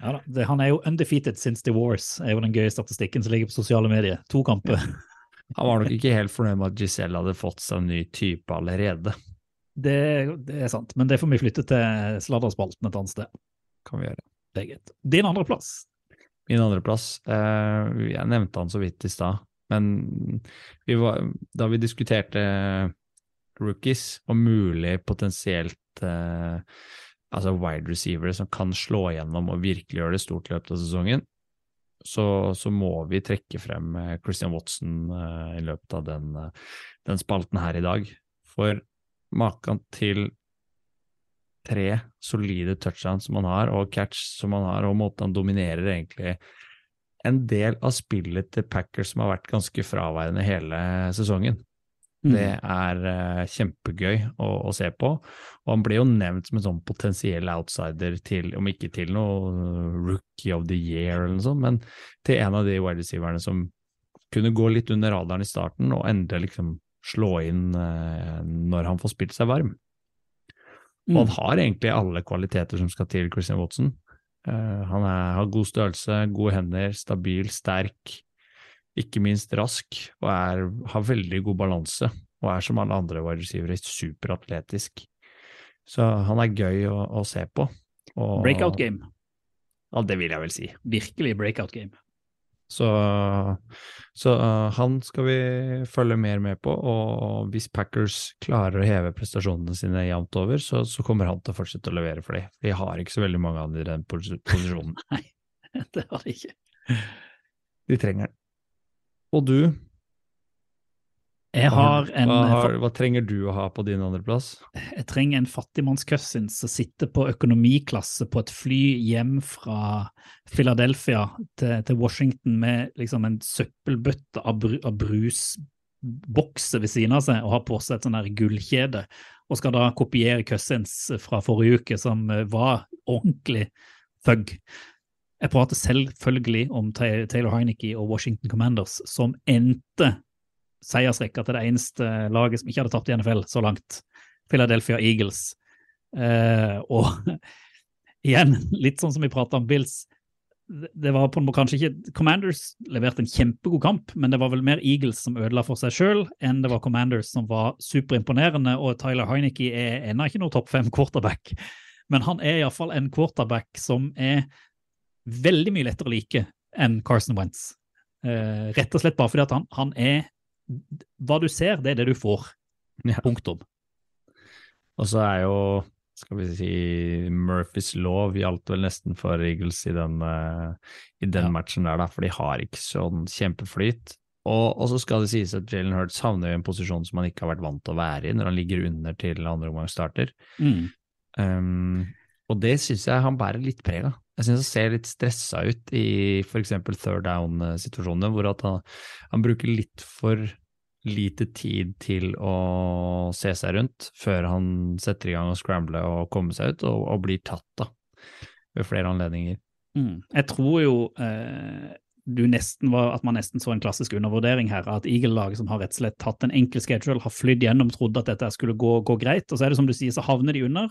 Ja det, Han er jo undefeated since the wars, er jo den gøye statistikken som ligger på sosiale medier. To kamper. Han var nok ikke helt fornøyd med at Giselle hadde fått seg en ny type allerede, Det, det er sant, men det får vi flytte til sladderspalten et annet sted. kan vi gjøre. Det er greit. Din andreplass. Min andreplass, eh, jeg nevnte han så vidt i stad, men vi var, da vi diskuterte rookies og mulig potensielt eh, altså wide receivere som kan slå gjennom og virkelig gjøre det stort i løpet av sesongen, så, så må vi trekke frem eh, Christian Watson eh, i løpet av den, eh, den spalten her i dag. For maken til tre solide touchdowns som han har, og catch som han har, og måten han dominerer egentlig en del av spillet til Packers som har vært ganske fraværende hele sesongen. Det er uh, kjempegøy å, å se på, og han ble jo nevnt som en sånn potensiell outsider til, om ikke til noe rookie of the year eller noe sånt, men til en av de wide receiverne som kunne gå litt under radaren i starten og endelig liksom slå inn uh, når han får spilt seg varm. Og han har egentlig alle kvaliteter som skal til Christian Watson. Eh, han er, har god størrelse, gode hender, stabil, sterk, ikke minst rask, og er, har veldig god balanse. Og er som alle andre wide receivere superatletisk. Så han er gøy å, å se på. Og, Breakout game. Ja, det vil jeg vel si. Virkelig breakout game. Så, så uh, han skal vi følge mer med på, og hvis Packers klarer å heve prestasjonene sine jevnt over, så, så kommer han til å fortsette å levere for dem. Vi har ikke så veldig mange dem i den pos- posisjonen. <laughs> Det har de ikke. De trenger den. Og du? Jeg har en hva, har, hva trenger du å ha på din andreplass? Jeg trenger en fattigmannscousin som sitter på økonomiklasse på et fly hjem fra Philadelphia til, til Washington med liksom en søppelbøtte av, bru, av brusbokser ved siden av seg og har på seg et sånn her gullkjede, og skal da kopiere cousins fra forrige uke som eh, var ordentlig thug. Jeg prater selvfølgelig om Taylor Heineke og Washington Commanders, som endte seiersrekka til det eneste laget som ikke hadde tapt i NFL så langt. Philadelphia Eagles. Eh, og <laughs> igjen, litt sånn som vi prata om Bills. Det var på en måte kanskje ikke Commanders leverte en kjempegod kamp, men det var vel mer Eagles som ødela for seg sjøl, enn det var Commanders som var superimponerende. Og Tyler Heineke er ennå ikke noe topp fem quarterback, men han er iallfall en quarterback som er veldig mye lettere å like enn Carson Wentz. Eh, rett og slett bare fordi at han, han er Hva du ser, det er det du får. Ja. Punktum. Og så er jo, skal vi si, Murphys lov gjaldt vel nesten for Eagles i den, eh, i den Ja. matchen der, da, for de har ikke sånn kjempeflyt. Og, og så skal det sies at Jalen Hurts havner i en posisjon som han ikke har vært vant til å være i, når han ligger under til andre omgang starter. Mm. Um, og det syns jeg han bærer litt preg av. Jeg syns han ser litt stressa ut i f.eks. third down-situasjoner, hvor han, han bruker litt for lite tid til å se seg rundt før han setter i gang og scrambler og kommer seg ut, og, og blir tatt da, ved flere anledninger. Mm. Jeg tror jo eh, var, at man nesten så en klassisk undervurdering her, at Eagle-laget som har rett og slett hatt en enkel schedule, har flydd gjennom, trodde at dette skulle gå, gå greit, og så er det som du sier, så havner de under,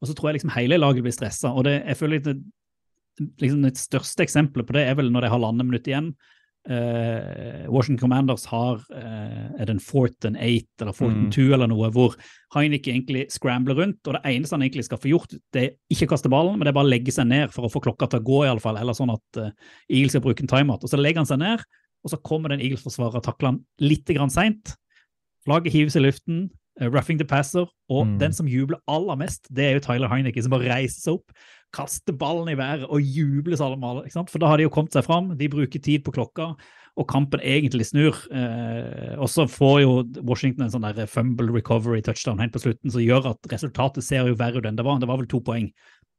og så tror jeg liksom hele laget blir stressa. Og det, jeg føler det, liksom det største eksempelet på det er vel når de har landeminutt igjen. Uh, Washington Commanders har uh, er det en fourth and eight eller fourth and Mm. two eller noe, hvor Heineke egentlig scrambler rundt, og det eneste han egentlig skal få gjort, det er ikke kaste ballen, men det er bare å legge seg ned for å få klokka til å gå, i alle fall, eller sånn at uh, Eagles skal bruke en timeout. Og så legger han seg ned, og så kommer den Eagles-forsvarer og takler han litt seint. Flagget hives i luften, roughing the passer, og Mm. den som jubler aller mest, det er jo Tyler Heineke, som bare reiser seg opp, kaster ballen i været og jubler så alle ikke sant? For da har de jo kommet seg fram, de bruker tid på klokka, og kampen egentlig snur. Eh, og så får jo Washington en sånn der fumble recovery touchdown helt på slutten, som gjør at resultatet ser jo verre ut enn det var. Det var vel to poeng.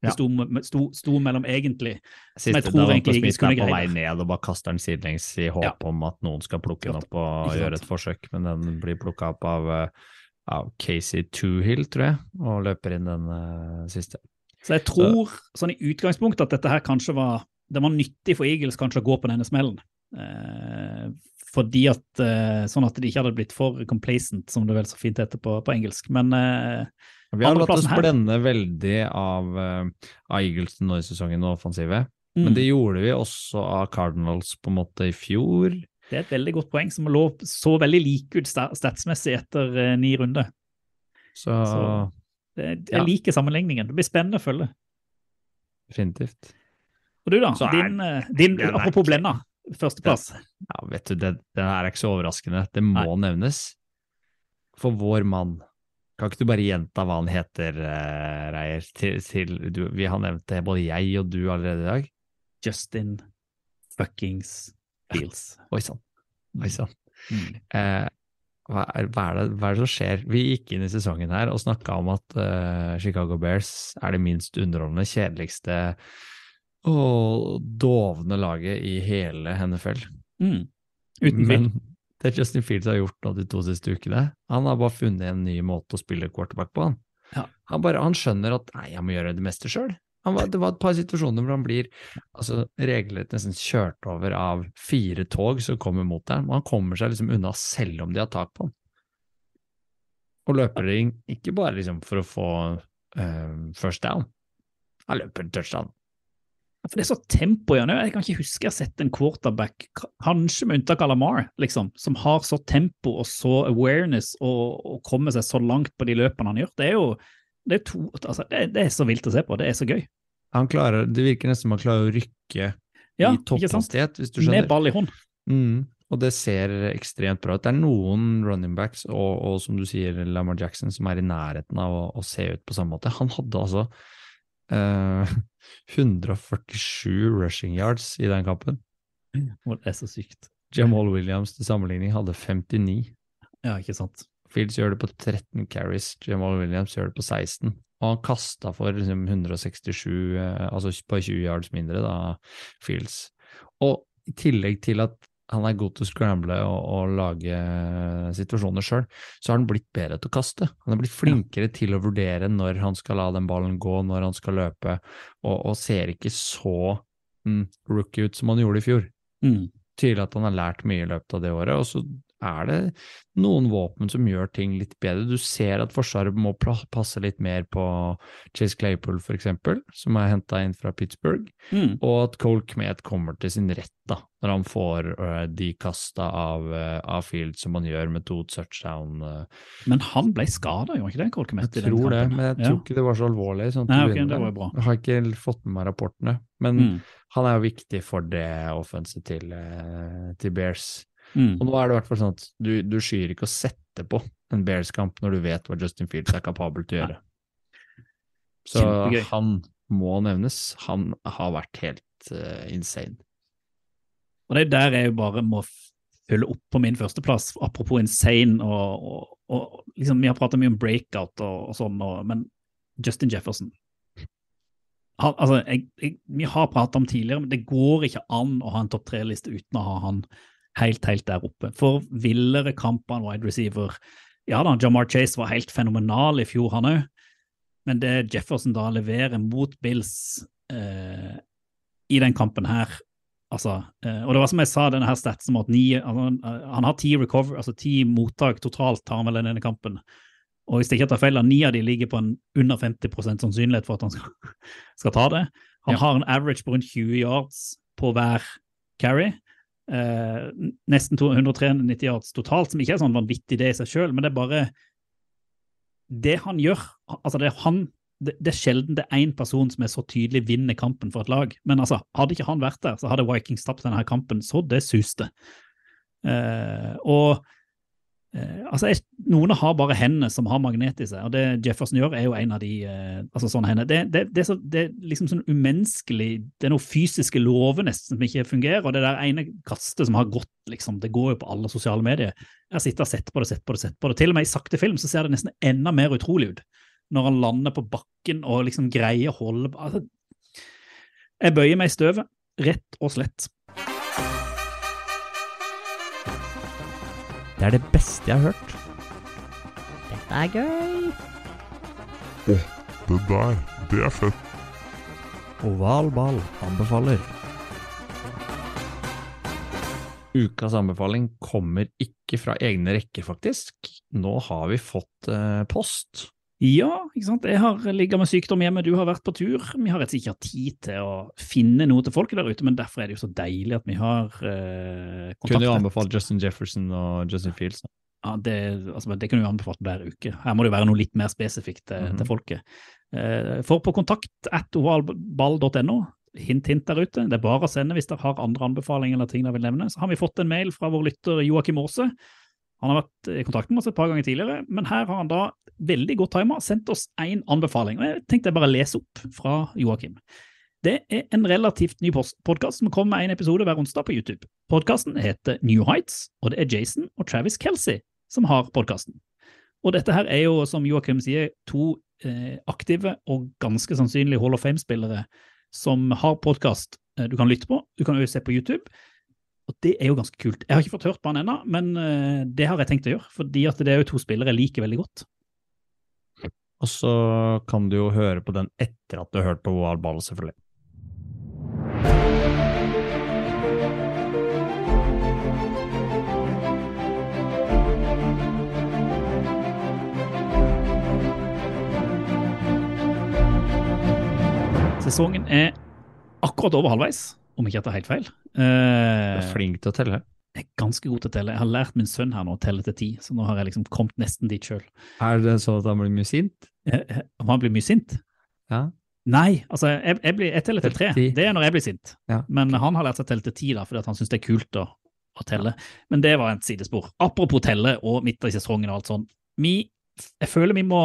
Det sto, sto, sto mellom egentlig Siste, jeg tror egentlig ikke skulle greie er på vei ned og bare kaster den sidelengs i håp Ja. om at noen skal plukke den opp og gjøre et forsøk, men den blir plukka opp av, eh, av Casey Toohill, tror jeg, og løper inn den uh, siste. Så jeg tror sånn i utgangspunktet at dette her kanskje var det var nyttig for Eagles kanskje å gå på denne smellen. Eh, fordi at eh, Sånn at de ikke hadde blitt for complacent, som det vel så fint heter på, på engelsk. Men eh, Vi har latt oss blende veldig av, eh, av Eagles nå i sesongen og offensive, men mm, det gjorde vi også av Cardinals på en måte i fjor. Det er et veldig godt poeng som lå så veldig like ut statsmessig etter eh, ni runder. Så, Så det, jeg Ja. liker sammenligningen. Det blir spennende å følge. definitivt. Og du, da? Så er- din, eh, din er apropos blenda, førsteplass. Ja, vet du, det, det er ikke så overraskende. Det må nevnes. For vår mann. Kan ikke du bare gjenta hva han heter, uh, Reier? Til, til, du, vi har nevnt det, både jeg og du allerede i dag. Justin fuckings Fields. Oi sann. Oi sann. Mm. Eh, hva, er, hva, er det, hva er det som skjer? Vi gikk inn i sesongen her og snakka om at eh, Chicago Bears er det minst underholdende, kjedeligste og dovne laget i hele NFL. Mm. Uten tvil. <laughs> Det Justin Fields har gjort nå de to siste ukene, han har bare funnet en ny måte å spille quarterback på. Han, Ja. han, bare, han skjønner at nei, jeg må gjøre det meste sjøl. Det var et par situasjoner hvor han blir altså, regelrett nesten kjørt over av fire tog som kommer mot deg, og han kommer seg liksom unna selv om de har tak på han. Og løper ikke bare liksom for å få uh, first down, han løper touchdown. For det er så tempo i han òg. Jeg kan ikke huske jeg har sett en quarterback, kanskje med unntak av Lamar, liksom, som har så tempo og så awareness og, og kommer seg så langt på de løpene han gjør. Det er jo det er, to, altså, det, det er så vilt å se på. Det er så gøy. Han klarer, det virker nesten som han klarer å rykke Ja, i topphastighet, hvis du skjønner. Med ball i hånd. Mm, og det ser ekstremt bra ut. Det er noen running backs, og, og som du sier, Lamar Jackson, som er i nærheten av å, å se ut på samme måte. Han hadde altså eh, <laughs> 147 rushing yards i den kampen. Og Det er så sykt. Jamal Williams til sammenligning hadde 59. Ja, ikke sant. Fields gjør det på 13 carries, Jamal Williams gjør det på 16. Og han kasta for liksom 167, eh, altså på 20 yards mindre, da, Fields. Og i tillegg til at han er god til å scramble og, og lage eh, situasjoner sjøl, så har han blitt bedre til å kaste. Han er blitt flinkere til å vurdere når han skal la den ballen gå, når han skal løpe, og, og ser ikke så mm, rookie ut som han gjorde i fjor Mm. tydelig at han har lært mye i løpet av det året. Og så er det noen våpen som gjør ting litt bedre. Du ser at Forsvaret må passe litt mer på Chase Claypool, for eksempel, som er henta inn fra Pittsburgh, Mm. og at Cole Kmet kommer til sin rett da, når han får uh, de kasta av, uh, av Field som han gjør med to touchdown. Uh. Men han ble skada, gjorde ikke det? Cole Kmet, Jeg tror det, men jeg Ja. tror ikke det var så alvorlig. Sånn Nei, okay, det var bra. Jeg har ikke fått med meg rapportene, men Mm. han er jo viktig for det offenset til, til Bears. Mm. Og nå er det i hvert fall sånn at du, du skyer ikke å sette på en Bears-kamp når du vet hva Justin Fields er kapabel til å gjøre. Så Kjempegøy. han må nevnes. Han har vært helt uh, insane. Og det er der jeg jo bare må følge opp på min førsteplass, apropos insane og, og, og liksom, Vi har pratet mye om breakout og, og sånn, men Justin Jefferson han, altså, jeg, jeg, Vi har pratet om tidligere, men det går ikke an å ha en topp tre-liste uten å ha han helt, helt der oppe. For villere kamper enn wide receiver Ja da, Jamar Chase var helt fenomenal i fjor, han òg, men det Jefferson da leverer mot Bills eh, i den kampen her Altså, eh, og det var som jeg sa, denne her statsen om at ni, altså, han, han har ti recover, altså ti mottak totalt tar han vel i denne kampen. Og hvis det ikke tar feil, ni av de ligger på en under 50% sannsynlighet for at han skal, <laughs> skal ta det. Han Ja. har en average på rundt 20 yards på hver carry. Eh, nesten 193 yards totalt, som ikke er sånn vanvittig det i seg sjøl, men det er bare Det han gjør altså det er han det, det er sjelden det er én person som er så tydelig vinner kampen for et lag. Men altså, hadde ikke han vært der, så hadde Vikings tapt denne kampen så det suste. Eh, og altså, jeg, noen har bare hendene som har magnet i seg, og det Jefferson gjør, er jo en av de eh, altså sånne hender. Det, det, det, er så, det er liksom sånn umenneskelig Det er noen fysiske lover nesten som ikke fungerer, og det der ene kastet som har gått, liksom, det går jo på alle sosiale medier. Jeg har sittet og sett på det, sett på det, sett på det. Til og med i sakte film så ser det nesten enda mer utrolig ut når han lander på bakken og liksom greier å holde altså, Jeg bøyer meg i støvet, rett og slett. Det er det beste jeg har hørt. Dette er gøy. Det der, det er fett. Oval ball anbefaler. Ukas anbefaling kommer ikke fra egne rekker, faktisk. Nå har vi fått eh, post. Ja, ikke sant. Jeg har ligget med sykdom hjemme, du har vært på tur. Vi har rett og slett ikke hatt tid til å finne noe til folket der ute, men derfor er det jo så deilig at vi har eh, kontakt. Kunne jo anbefalt Justin Jefferson og Justin Fields. Ja, det, altså, det kunne vi anbefalt hver uke. Her må det jo være noe litt mer spesifikt til, -hmm. til folket. Eh, for på kontakt at ovalball.no, hint hint der ute, det er bare å sende hvis dere har andre anbefalinger eller ting dere vil nevne. Så har vi fått en mail fra vår lytter Joakim Aase. Han har vært i kontakt med oss et par ganger tidligere, men her har han da veldig godt timet sendt oss én anbefaling. og Jeg tenkte jeg bare lese opp fra Joakim. Det er en relativt ny podkast som kommer med en episode hver onsdag på YouTube. Podkasten heter New Heights, og det er Jason og Travis Kelsey som har podkasten. Og dette her er jo, som Joakim sier, to eh, aktive og ganske sannsynlig Hall of Fame-spillere som har podkast du kan lytte på. Du kan jo se på YouTube. Og det er jo ganske kult. Jeg har ikke fått hørt på han ennå, men eh, det har jeg tenkt å gjøre. Fordi at det er jo to spillere jeg liker veldig godt. Og så kan du jo høre på den etter at du har hørt på Oval ball, selvfølgelig. Sesongen er akkurat over halvveis, om ikke jeg tar helt feil. Du Eh, er flink til å telle. jeg er ganske god til å telle. Jeg har lært min sønn her nå å telle til ti, så nå har jeg liksom kommet nesten dit sjøl. Er det sånn at han blir mye sint? Om han blir mye sint? Ja. Nei, altså jeg, jeg, blir, jeg teller til tre. Det er når jeg blir sint. Ja. Men han har lært seg å telle til ti da, fordi han syns det er kult å, å telle. Men det var et sidespor. Apropos telle og midt i sesongen og alt sånn. Jeg føler vi må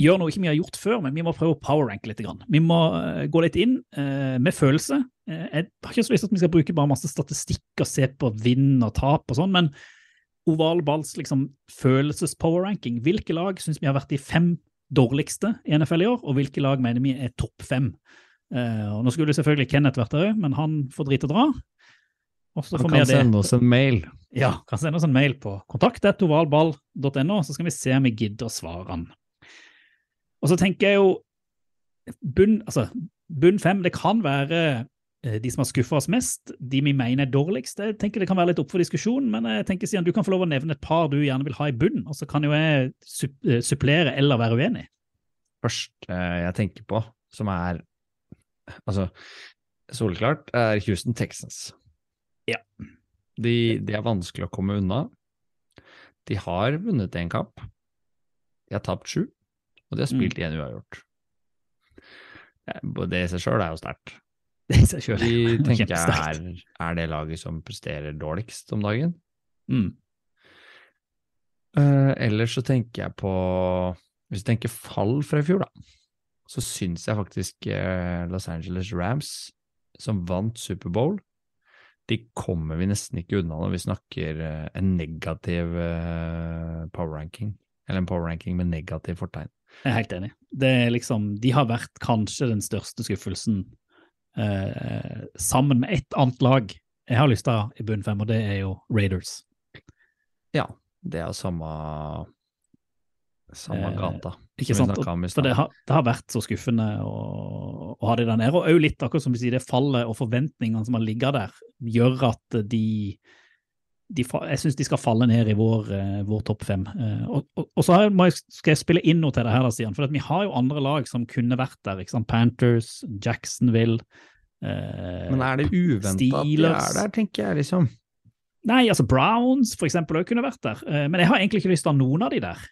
gjøre noe ikke vi har gjort før, men vi må prøve å powerranke litt. Grann. Vi må eh, gå litt inn eh, med følelse. Eh, jeg har ikke så lyst til at vi skal bruke bare masse statistikk og se på vinn og tap og sånn, men oval balls liksom, følelses-powerranking. Hvilke lag syns vi har vært de fem dårligste i NFL i år, og hvilke lag mener vi er topp fem? Eh, og nå skulle selvfølgelig Kenneth vært der òg, men han får drit og dra. Også Han kan sende oss en mail. ja, kan sende oss en mail på kontakt.ovalball.no, så skal vi se om vi gidder å svare han. Og så tenker jeg jo bunn, altså, bunn fem, det kan være eh, de som har skuffa oss mest, de vi mener er dårligst. Jeg tenker Det kan være litt opp for diskusjon, men jeg tenker Stian, du kan få lov å nevne et par du gjerne vil ha i bunn, og så kan jo jeg eh, supplere eller være uenig. Først eh, jeg tenker på, som er altså soleklart, er Houston Texans. Ja. De, de er vanskelig å komme unna. De har vunnet én kamp. De har tapt sju, og de har spilt én uavgjort. Eh, Det i seg sjøl er jo sterkt. <laughs> Det i seg jo tenker jeg er, er det laget som presterer dårligst om dagen. Mm. Uh, ellers så tenker jeg på Hvis du tenker fall fra i fjor, da, så syns jeg faktisk uh, Los Angeles Rams, som vant Superbowl, de kommer vi nesten ikke unna når vi snakker eh, en negativ power ranking. Eller en power ranking med negativ fortegn. Jeg er helt enig. Det er liksom, de har vært kanskje den største skuffelsen eh, sammen med ett annet lag jeg har lyst til i bunn fem, og det er jo Raiders. Ja, det er jo samme samme Eh, gata. Ikke sant? For det har, det har vært så skuffende å, å ha de der nede. Og òg litt, akkurat som du sier, det fallet og forventningene som har ligget der, gjør at de, de Jeg syns de skal falle ned i vår, eh, vår topp fem. Eh, og, og, og så har jeg, skal jeg spille inn noe til det her, da, Stian. For at vi har jo andre lag som kunne vært der. Panthers, Jacksonville eh, Men er det uventa at de er der, tenker jeg, liksom? Nei, altså Browns for eksempel òg kunne vært der. Eh, Men jeg har egentlig ikke lyst til å ha noen av de der.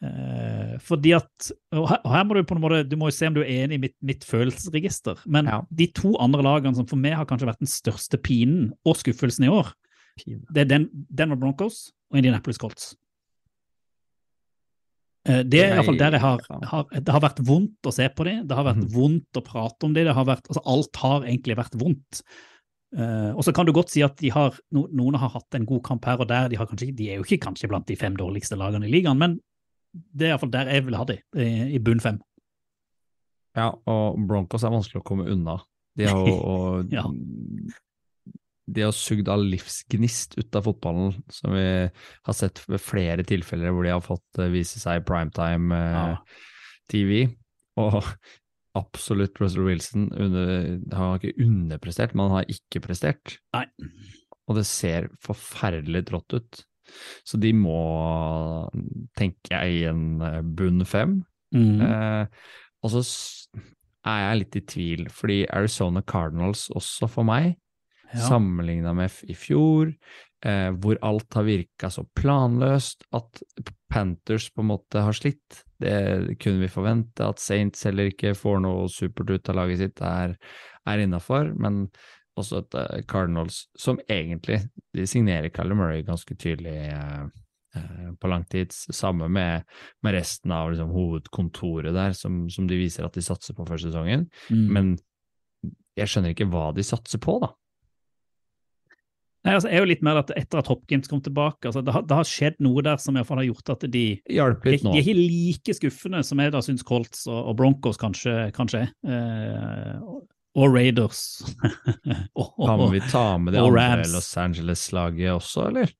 Eh, fordi at, og her, og her må du på en måte, du må jo se om du er enig i mitt, mitt følelsesregister. Men de to andre lagene som for meg har kanskje vært den største pinen og skuffelsen i år, det er Den, Denver Broncos og Indianapolis Colts. Eh, Det er iallfall der jeg har, har Det har vært vondt å se på dem, det har vært vondt å prate om dem, det altså alt har egentlig vært vondt. Uh, og så kan du godt si at de har, no, noen har hatt en god kamp her og der, de, har kanskje, de er jo ikke kanskje blant de fem dårligste lagene i ligaen, men det er iallfall der jeg vil ha dem, i, i bunn fem. Ja, og Broncos er vanskelig å komme unna. De har jo <laughs> Ja. De har sugd all livsgnist ut av fotballen, som vi har sett ved flere tilfeller hvor de har fått eh, vise seg i primetime eh, Ja. TV. Og <laughs> absolutt Russell Wilson under, har ikke underprestert, men han har ikke prestert. Nei. Og det ser forferdelig trått ut. Så de må, tenker jeg, i en eh, bunn fem. Mm. Eh, og så er jeg litt i tvil, fordi Arizona Cardinals også for meg, Ja. sammenligna med i fjor, eh, hvor alt har virka så planløst, at Panthers på en måte har slitt. Det kunne vi forvente. At Saints heller ikke får noe supert ut av laget sitt, er, er innafor. Men også at eh, Cardinals, som egentlig De signerer Callum Murray ganske tydelig eh, eh, på langtids. sammen med, med resten av liksom, hovedkontoret der, som, som de viser at de satser på før sesongen. Mm. Men jeg skjønner ikke hva de satser på, da. Nei, altså, er jo litt mer at etter at Hopkins kom tilbake, altså, det, har, det har skjedd noe der som i hvert fall har gjort at de Hjalp de, litt nå. de er ikke like skuffende som jeg da syns Colts og, og Broncos kanskje, kanskje er. Eh, og, <laughs> og Raiders. og, Kan vi ta med det andre Los Angeles-laget også, eller?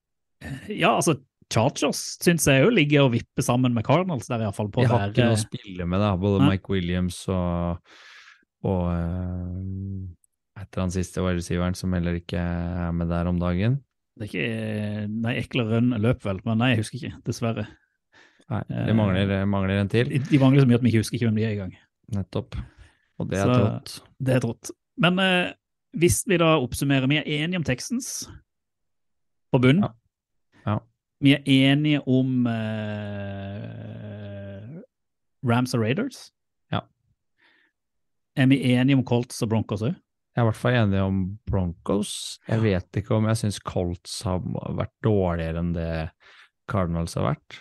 Ja, altså Chargers syns jeg jo ligger og vipper sammen med Cardinals der, iallfall. på De å har ikke noe å spille med, da. Både Nei. Mike Williams og, og eh, etter han siste wide som heller ikke er med der om dagen. Det er ikke Nei, Ekle Rønn løp vel, men nei, jeg husker ikke, dessverre. Nei, Eh, det mangler, mangler en til. De, de mangler så mye at vi ikke husker ikke hvem de er i gang. Nettopp. Og det er trått. Det er trått. Men eh, hvis vi da oppsummerer, vi er enige om Texans på bunnen. Ja. Ja. Vi er enige om eh, Rams og Raiders. Ja. Er vi enige om Colts og Broncos òg? Jeg er i hvert fall enig om Broncos. Jeg vet ikke om jeg syns Colts har vært dårligere enn det Cardinals har vært.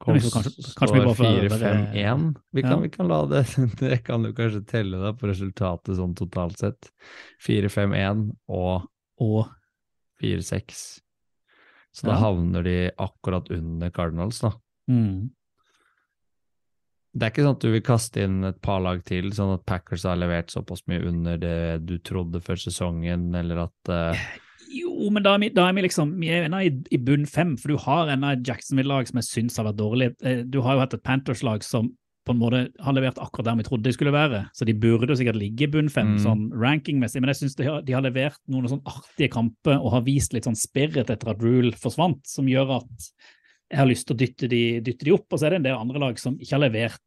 Colts står 4-5-1. Vi, kan- Ja. vi kan la det <laughs> Det kan du kanskje telle da på resultatet sånn totalt sett. 4-5-1 og Og 4-6. Så da havner de akkurat under Cardinals, da. mm, Det er ikke sånn at du vil kaste inn et par lag til, sånn at Packers har levert såpass mye under det du trodde før sesongen, eller at uh... Jo, men da er vi, da er vi liksom Vi er ennå i, i bunn fem, for du har ennå et Jacksonville-lag som jeg syns har vært dårlig. Eh, Du har jo hatt et Panthers-lag som på en måte har levert akkurat der vi trodde de skulle være, så de burde jo sikkert ligge i bunn fem Mm. sånn rankingmessig, men jeg syns de, har- de har levert noen sånn artige kamper og har vist litt sånn spirit etter at Rule forsvant, som gjør at jeg har lyst til å dytte de, dytte de opp. Og så er det en del andre lag som ikke har levert.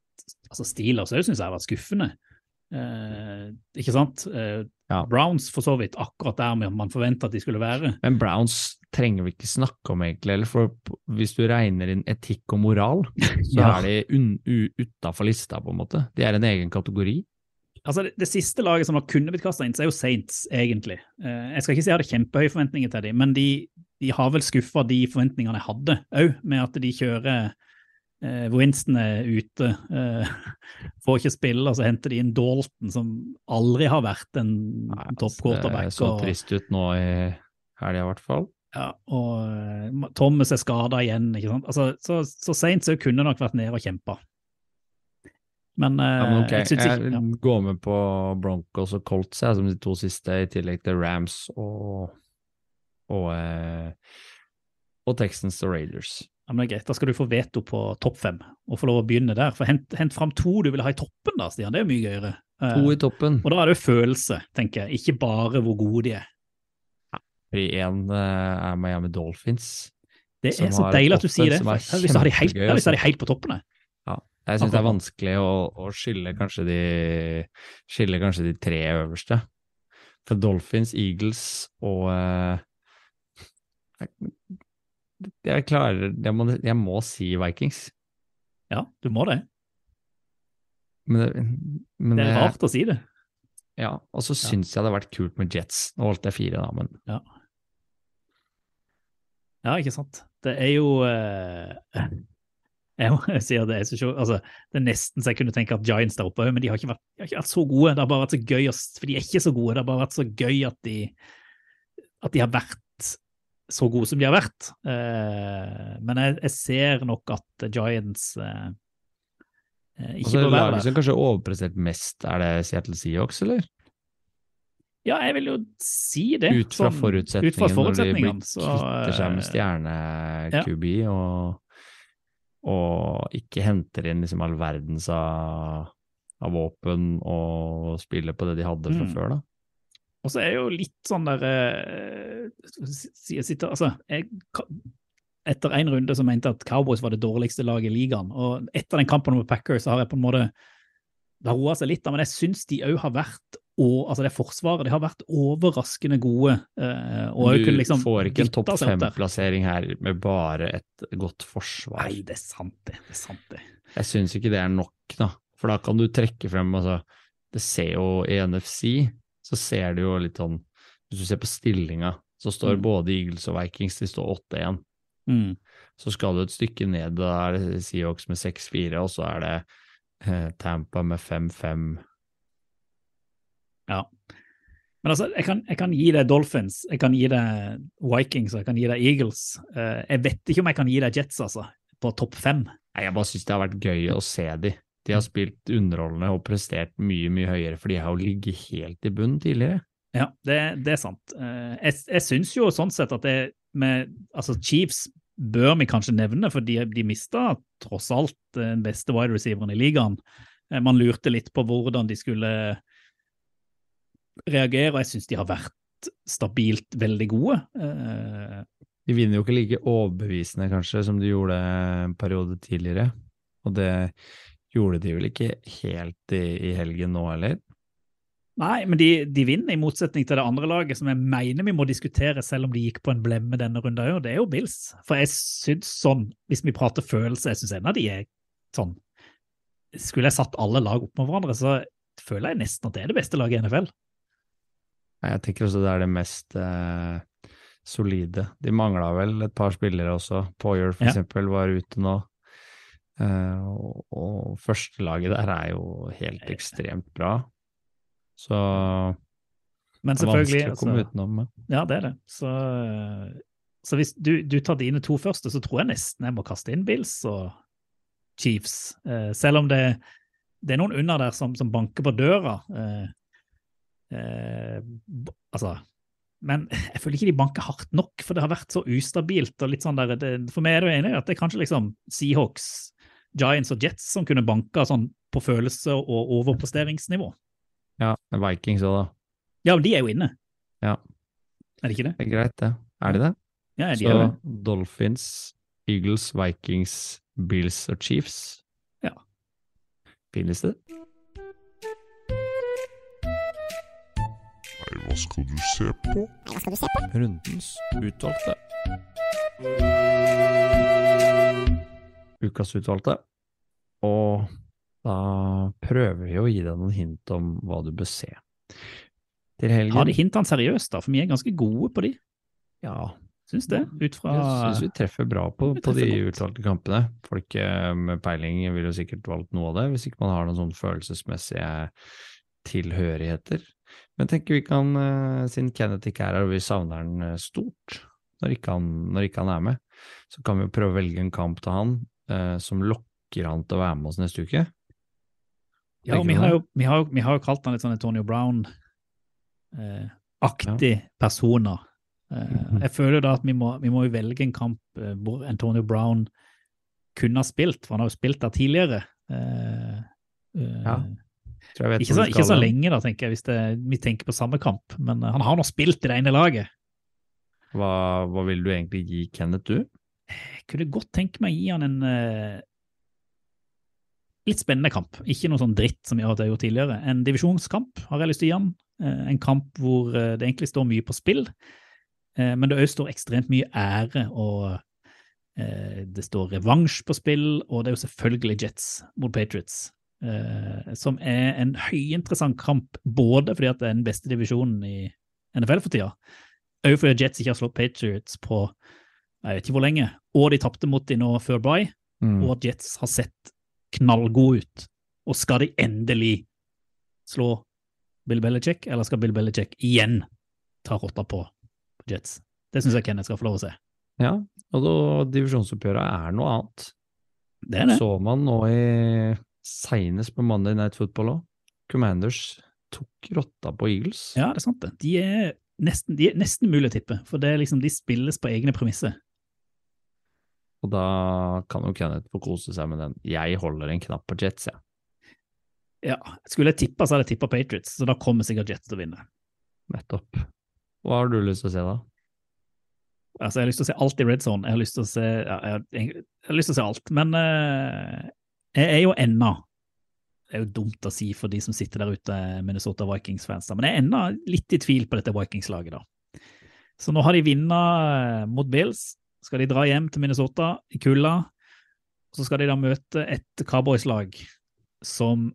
altså Steelers òg syns jeg har vært skuffende. Eh, ikke sant? Eh, Ja. Browns for så vidt akkurat der man forventa at de skulle være. Men Browns trenger vi ikke snakke om, egentlig, eller for hvis du regner inn etikk og moral, så <laughs> Ja. er de utafor lista, på en måte. De er en egen kategori. Altså, det, det siste laget som har kunne blitt kasta inn, så er jo Saints, egentlig. Eh, jeg skal ikke si jeg hadde kjempehøye forventninger til dem, men de, de har vel skuffa de forventningene jeg hadde òg, med at de kjører eh, Winston er ute, eh, <laughs> får ikke spille, og så henter de inn Dalton, som aldri har vært en Nei, altså, topp Det så og- trist ut nå i helga, i hvert fall. Ja, og Thomas er skada igjen. ikke sant? Altså, så, så Saints kunne nok vært nede og kjempa. Men, eh, Ja, men okay. jeg ikke jeg går med på Broncos og Colts jeg, som de to siste, i tillegg til Rams og og, eh, og Texans og Raiders. Ja, men det er greit, Da skal du få veto på topp fem, og få lov å begynne der. For Hent, hent fram to du vil ha i toppen, da, Stian. Det er jo mye gøyere. Eh, To i toppen. og da er det jo følelse, tenker jeg, ikke bare hvor gode de er. fordi én er Miami Dolphins. Det er så deilig at du sier det. Hvis du har de helt på toppen. Jeg. Ja, syns det er vanskelig å, å skille kanskje de skille kanskje de tre øverste. For Dolphins, Eagles og eh, Jeg klarer jeg må, jeg må si Vikings. Ja, du må det. Men det, men Det er rart å si det. Ja, og så syns jeg det hadde vært kult med Jets. Nå holdt jeg fire, da, men Ja, ikke sant. Det er jo eh, Jeg må si at det er så altså, Det er nesten så jeg kunne tenke at Giants der oppe òg, men de har, vært, de har ikke vært så gode. Det har bare vært så gøy, for de er ikke så gode. Det har bare vært så gøy at de, at de har vært så gode som de har vært. Eh, men jeg, jeg ser nok at Giants eh, eh, ikke altså, bør være laget der. som kanskje overprestert mest, er det Seattle Seahawks, eller? Ja, jeg vil jo si det. Ut fra sånn, forutsetningene, ut fra når de blir så, kvitter seg med stjerne-QB og, og ikke henter inn liksom all verdens av, av våpen og spiller på det de hadde fra Mm. før, da. Og så er jeg jo litt sånn der eh, jeg sitter, altså, jeg, Etter en runde så mente jeg at Cowboys var det dårligste laget i ligaen. Og etter den kampen med Packers så har jeg på en måte Det har roa seg litt, men jeg syns de òg har vært og, altså det forsvaret de har vært overraskende gode. eh, og du liksom får ikke en topp fem-plassering her med bare et godt forsvar. Nei, det er sant, det. det er sant det. Jeg syns ikke det er nok, da. For da kan du trekke frem altså, Det ser jo i NFC, så ser du jo litt sånn Hvis du ser på stillinga, så står Mm. både Eagles og Vikings de står 8-1. Mm. Så skal du et stykke ned, da er det Seahawks med 6-4, og så er det eh, Tampa med 5-5. Ja. Men altså, jeg kan, jeg kan gi deg Dolphins, jeg kan gi deg Vikings jeg kan gi deg Eagles. Eh, jeg vet ikke om jeg kan gi deg Jets, altså, på topp fem. Nei, jeg bare syns det har vært gøy å se de. De har spilt underholdende og prestert mye, mye høyere, for de har jo ligget helt i bunnen tidligere. Ja, det, det er sant. Eh, jeg jeg syns jo sånn sett at det med altså Chiefs bør vi kanskje nevne, for de, de mista tross alt den beste wide receiveren i ligaen. Eh, Man lurte litt på hvordan de skulle reagere, og jeg syns de har vært stabilt veldig gode. Eh, De vinner jo ikke like overbevisende, kanskje, som de gjorde en periode tidligere. Og det gjorde de vel ikke helt i, i helgen nå heller. Nei, men de, de vinner, i motsetning til det andre laget, som jeg mener vi må diskutere, selv om de gikk på en blemme denne runden òg, det er jo Bills. For jeg syns sånn, hvis vi prater følelse, jeg syns en av de er sånn Skulle jeg satt alle lag opp med hverandre, så føler jeg nesten at det er det beste laget i NFL. Jeg tenker også det er det mest eh, solide. De mangla vel et par spillere også. Poyer for Ja. eksempel var ute nå. Eh, og, og førstelaget der er jo helt ekstremt bra. Så Men det er vanskelig å komme altså, utenom. Ja, det er det. Så, så hvis du, du tar dine to første, så tror jeg nesten jeg må kaste inn Bills og Chiefs. Eh, selv om det, det er noen under der som, som banker på døra. Eh, eh, altså Men <laughs> jeg føler ikke de banker hardt nok, for det har vært så ustabilt. og litt sånn der, det, For meg er det jo enig at det er kanskje liksom Seahawks, Giants og Jets som kunne banka sånn på følelse og overposteringsnivå. Ja, Vikings òg, da. Ja, men de er jo inne. Ja. Er det ikke det? Det er greit, det. Er de det? Ja, de Så er det. Dolphins, Eagles, Vikings, Bills og Chiefs. Ja. Finnes liste. Skal du se på? Hva skal du se på? Rundens utvalgte. Ukas utvalgte. Og da prøver vi å gi deg noen hint om hva du bør se. Til helgen Har de hintene seriøst, da? For vi er ganske gode på de. Ja, Syns det. Ut fra jeg syns vi treffer bra på, treffer på de godt. utvalgte kampene. Folk eh, med peiling vil jo sikkert valgt noe av det, hvis ikke man har noen sånn følelsesmessige tilhørigheter. Men jeg tenker vi kan, eh, siden Kenneth ikke er her og vi savner han eh, stort når ikke han, når ikke han er med, så kan vi jo prøve å velge en kamp til han eh, som lokker han til å være med oss neste uke. Ja, og vi har, jo, vi, har, jo- vi har jo kalt han litt sånn Antonio Brown-aktig personer. Eh. Jeg føler jo da at vi må, vi må jo velge en kamp eh, hvor Antonio Brown kunne ha spilt, for han har jo spilt der tidligere. Eh, eh, Ja, ikke, så, ikke så lenge, da, tenker jeg, hvis det, vi tenker på samme kamp. Men eh, han har nå spilt i det ene laget. Hva, hva vil du egentlig gi Kenneth, du? Jeg kunne godt tenke meg å gi han en uh, litt spennende kamp. Ikke noe sånn dritt som jeg har gjort tidligere. En divisjonskamp har jeg lyst til å gi han. Uh, en kamp hvor uh, det egentlig står mye på spill, eh, men det òg står ekstremt mye ære og eh, det står revansj på spill, og det er jo selvfølgelig Jets mot Patriots. Eh, som er en høyinteressant kamp, både fordi at det er den beste divisjonen i NFL for tida, òg fordi Jets ikke har slått Patriots på jeg vet ikke hvor lenge, og de tapte mot de nå før bye, Mm. og at Jets har sett knallgode ut. Og skal de endelig slå Bill Belichick, eller skal Bill Belichick igjen ta rotta på Jets? Det syns jeg Kenneth skal få lov å se. Ja, og divisjonsoppgjøret er noe annet. Det er det. Så man nå i senest på Monday Night Football òg. Commanders tok rotta på Eagles. Ja, det er sant det. De er nesten, de er nesten mulig å tippe, for det liksom, de spilles på egne premisser. Og da kan jo Kenneth få kose seg med den. Jeg holder en knapp på Jets, jeg. Ja, skulle jeg tippa, så hadde jeg tippa Patriots, så da kommer sikkert Jets til å vinne. Nettopp. Hva har du lyst til å se, da? Altså, jeg har lyst til å se alt i red zone. Jeg har lyst til å se, ja, jeg har, jeg har lyst til å se alt, men eh, jeg er jo ennå Det er jo dumt å si for de som sitter der ute, Minnesota Vikings-fans, men jeg er ennå litt i tvil på dette Vikings-laget, da. Så nå har de vunnet mot Bills. Skal de dra hjem til Minnesota i kulda, så skal de da møte et Cowboys-lag som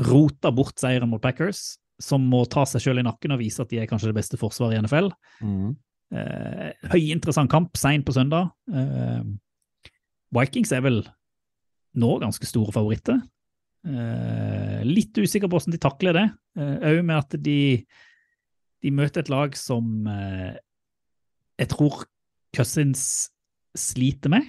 roter bort seieren mot Packers, som må ta seg sjøl i nakken og vise at de er kanskje det beste forsvaret i NFL. Eh, høyinteressant kamp seint på søndag. Eh, Vikings er vel nå ganske store favoritter. Eh, litt usikker på hvordan de takler det, òg med at de, de møter et lag som eh, jeg tror Cousins sliter med.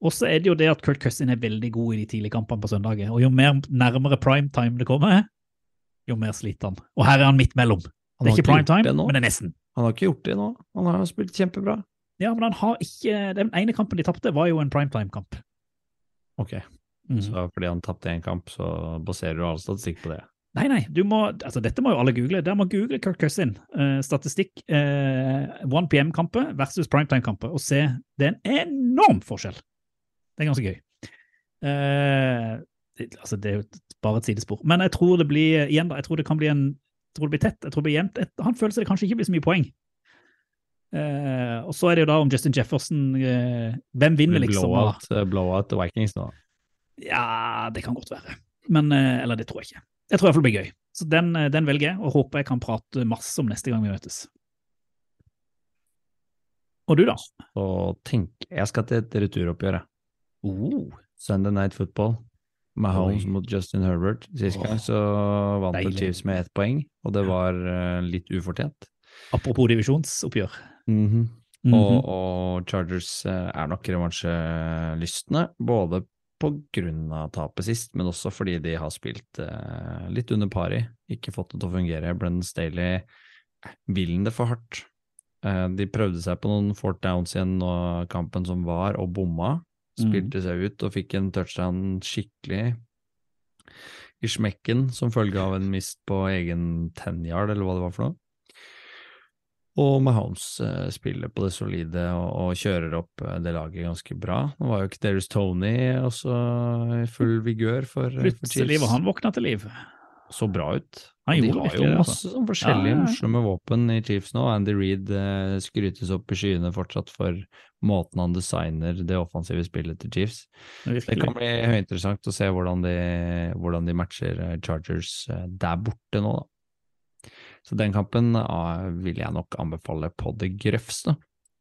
Og så er det jo det at Kurt Cousin er veldig god i de tidlige kampene på søndager. Og jo mer nærmere primetime det kommer, jo mer sliter han. Og her er han midt mellom. Han Det er ikke ikke primetime, men det er nesten. Han har ikke gjort det nå. Han har spilt kjempebra. Ja, men han har ikke Den ene kampen de tapte, var jo en primetime-kamp. Ok, Mm. så fordi han tapte én kamp, så baserer du all statistikk på det. Nei, nei, du må, altså dette må jo alle google. Dere må google Kirk Cousin. Uh, statistikk Uh, 1 PM-kamper versus primetime-kamper, og se. Det er en enorm forskjell. Det er ganske gøy. Uh, det, altså, det er jo bare et sidespor. Men jeg tror det blir igjen da, jeg tror det kan bli en jeg tror det blir tett. jeg tror det blir jevnt. Han føler seg det kanskje ikke blir så mye poeng. Eh, og så er det jo da om Justin Jefferson uh, Hvem vinner, liksom? Blowout, eh, blowout Vikings nå. ja, det kan godt være. Men, eller det tror jeg ikke. Jeg tror i hvert fall det blir gøy. Så den, den velger jeg, og håper jeg kan prate masse om neste gang vi møtes. Og du, da? Og tenk, jeg skal til et returoppgjør, jeg. Oh, Sunday Night Football. Mahomes Oi. mot Justin Herbert. Sist gang så vant. Chiefs med ett poeng, og det var litt ufortjent. apropos divisjonsoppgjør. Mhm. -hmm. og, og Chargers eh, er nok revansjelystne, både på grunn av tapet sist, men også fordi de har spilt eh, litt under pari, ikke fått det til å fungere. Brennan Staley eh, vil den det for hardt. Eh, de prøvde seg på noen fort downs igjen og kampen som var, og bomma. Spilte seg ut og fikk en touchdown skikkelig i smekken som følge av en mist på egen ten yard, eller hva det var for noe. Og Mahomes eh, spiller på det solide og, og kjører opp eh, det laget ganske bra. Nå var jo ikke Darius Tony også i full vigør for, eh, for Chiefs. han våkna til liv. Så bra ut. Han de har jo det, masse altså. sånn forskjellige Ja, morsomme våpen i Chiefs nå. Andy Reed eh, skrytes opp i skyene fortsatt for måten han designer det offensive spillet til Chiefs. Det kan bli høyinteressant å se hvordan de, hvordan de matcher Chargers der borte nå, da. Så den kampen ah, vil jeg nok anbefale på det grøvste.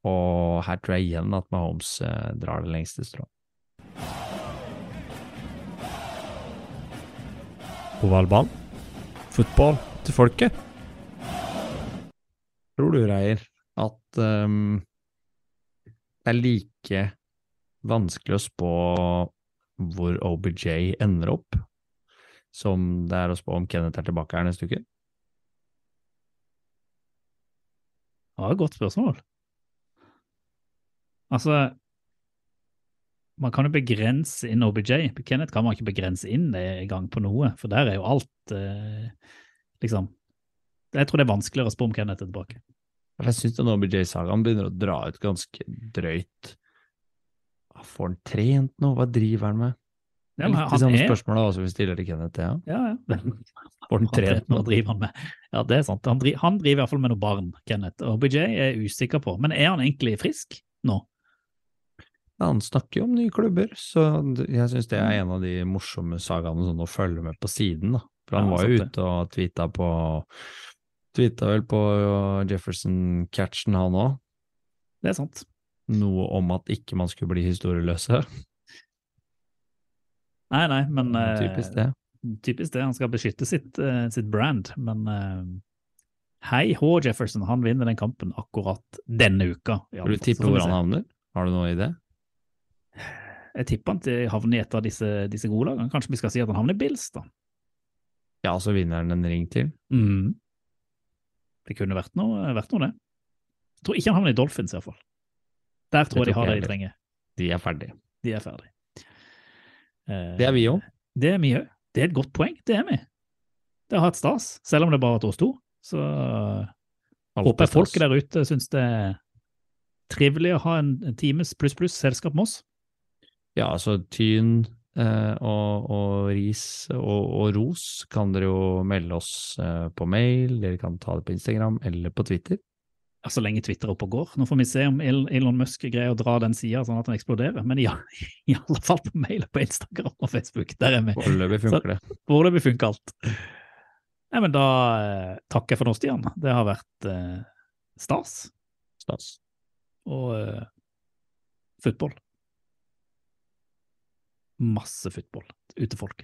Og her tror jeg igjen at Mahomes eh, drar det lengste strået. Ovalbanen? Fotball til folket. Tror du, Reier, at um, det er like vanskelig å spå hvor OBJ ender opp, som det er å spå om Kenneth er tilbake her neste uke? Det var et godt spørsmål. Altså Man kan jo begrense inn OBJ. Kenneth kan man ikke begrense inn det i gang på noe, for der er jo alt eh, Liksom. Jeg tror det er vanskeligere å spå om Kenneth er tilbake. Jeg syns den OBJ-sagaen begynner å dra ut ganske drøyt. Får han trent nå? Hva driver han med? Ja, men Litt de samme er- spørsmålene også vi stiller til Kenneth, ja. Ja, ja. <laughs> Han trent Hva driver han med? Ja, det er sant. Han, dri han driver i hvert fall med noen barn, Kenneth. OBJ er jeg usikker på. Men er han egentlig frisk nå? Ja, han snakker jo om nye klubber, så jeg syns det er en av de morsomme sagaene sånn å følge med på siden, da. For han Ja, var jo ute og tweeta på Tweeta vel på Jefferson-catchen, han òg. Det er sant. Noe om at ikke man skulle bli historieløse. <laughs> Nei, nei, men eh, Typisk det. Typisk det. Han skal beskytte sitt, eh, sitt brand, men eh, hei hå, Jefferson. Han vinner den kampen akkurat denne uka. i Vil du tippe hvor han havner? Har du noe idé? Jeg tipper han til havner i et av disse, disse gode lagene. Kanskje vi skal si at han havner i Bills, da. Ja, så vinner han en ring til. Mm. Det kunne vært noe, vært noe, det. Jeg tror ikke han havner i Dolphins, iallfall. Der tror jeg de har det de trenger. De er ferdige. De er ferdig. Eh, Det er vi òg. Det er vi òg. Det er et godt poeng, det er vi. Det har hatt stas, selv om det bare har vært oss to. Så håper jeg folket der ute syns det er trivelig å ha en, en times pluss-pluss selskap med oss. Ja, altså tyn eh, og, og ris og, og ros kan dere jo melde oss eh, på mail, dere kan ta det på Instagram eller på Twitter. Så lenge Twitter er oppe og går. Nå får vi se om Elon Musk greier å dra den sida sånn at den eksploderer. Men ja, i alle fall på mail og på Instagram og Facebook. Der er vi. Foreløpig funker det. Foreløpig funker alt. Nei, men da eh, takker jeg for nå, Stian. Det har vært eh, stas. Stas. Og eh, football. Masse football ute folk.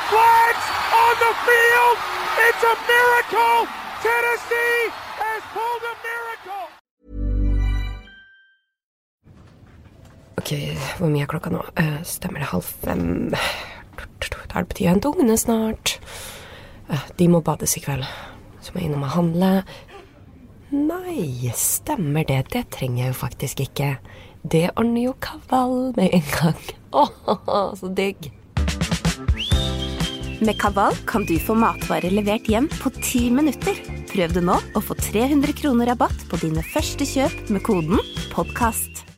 flags on the field. It's a miracle. Tennessee has pulled a miracle. Ok, hvor mye er klokka nå? Eh, stemmer det halv fem? Da er det på tide å hente ungene snart. Eh, de må bades i kveld. Så må jeg innom og handle. Nei, stemmer det. Det trenger jeg jo faktisk ikke. Det ordner jo Kaval med en gang. <laughs> Åh, så digg. Med Kaval kan du få matvarer levert hjem på ti minutter. Prøv det nå og få 300 kroner rabatt på dine første kjøp med koden 'podkast'.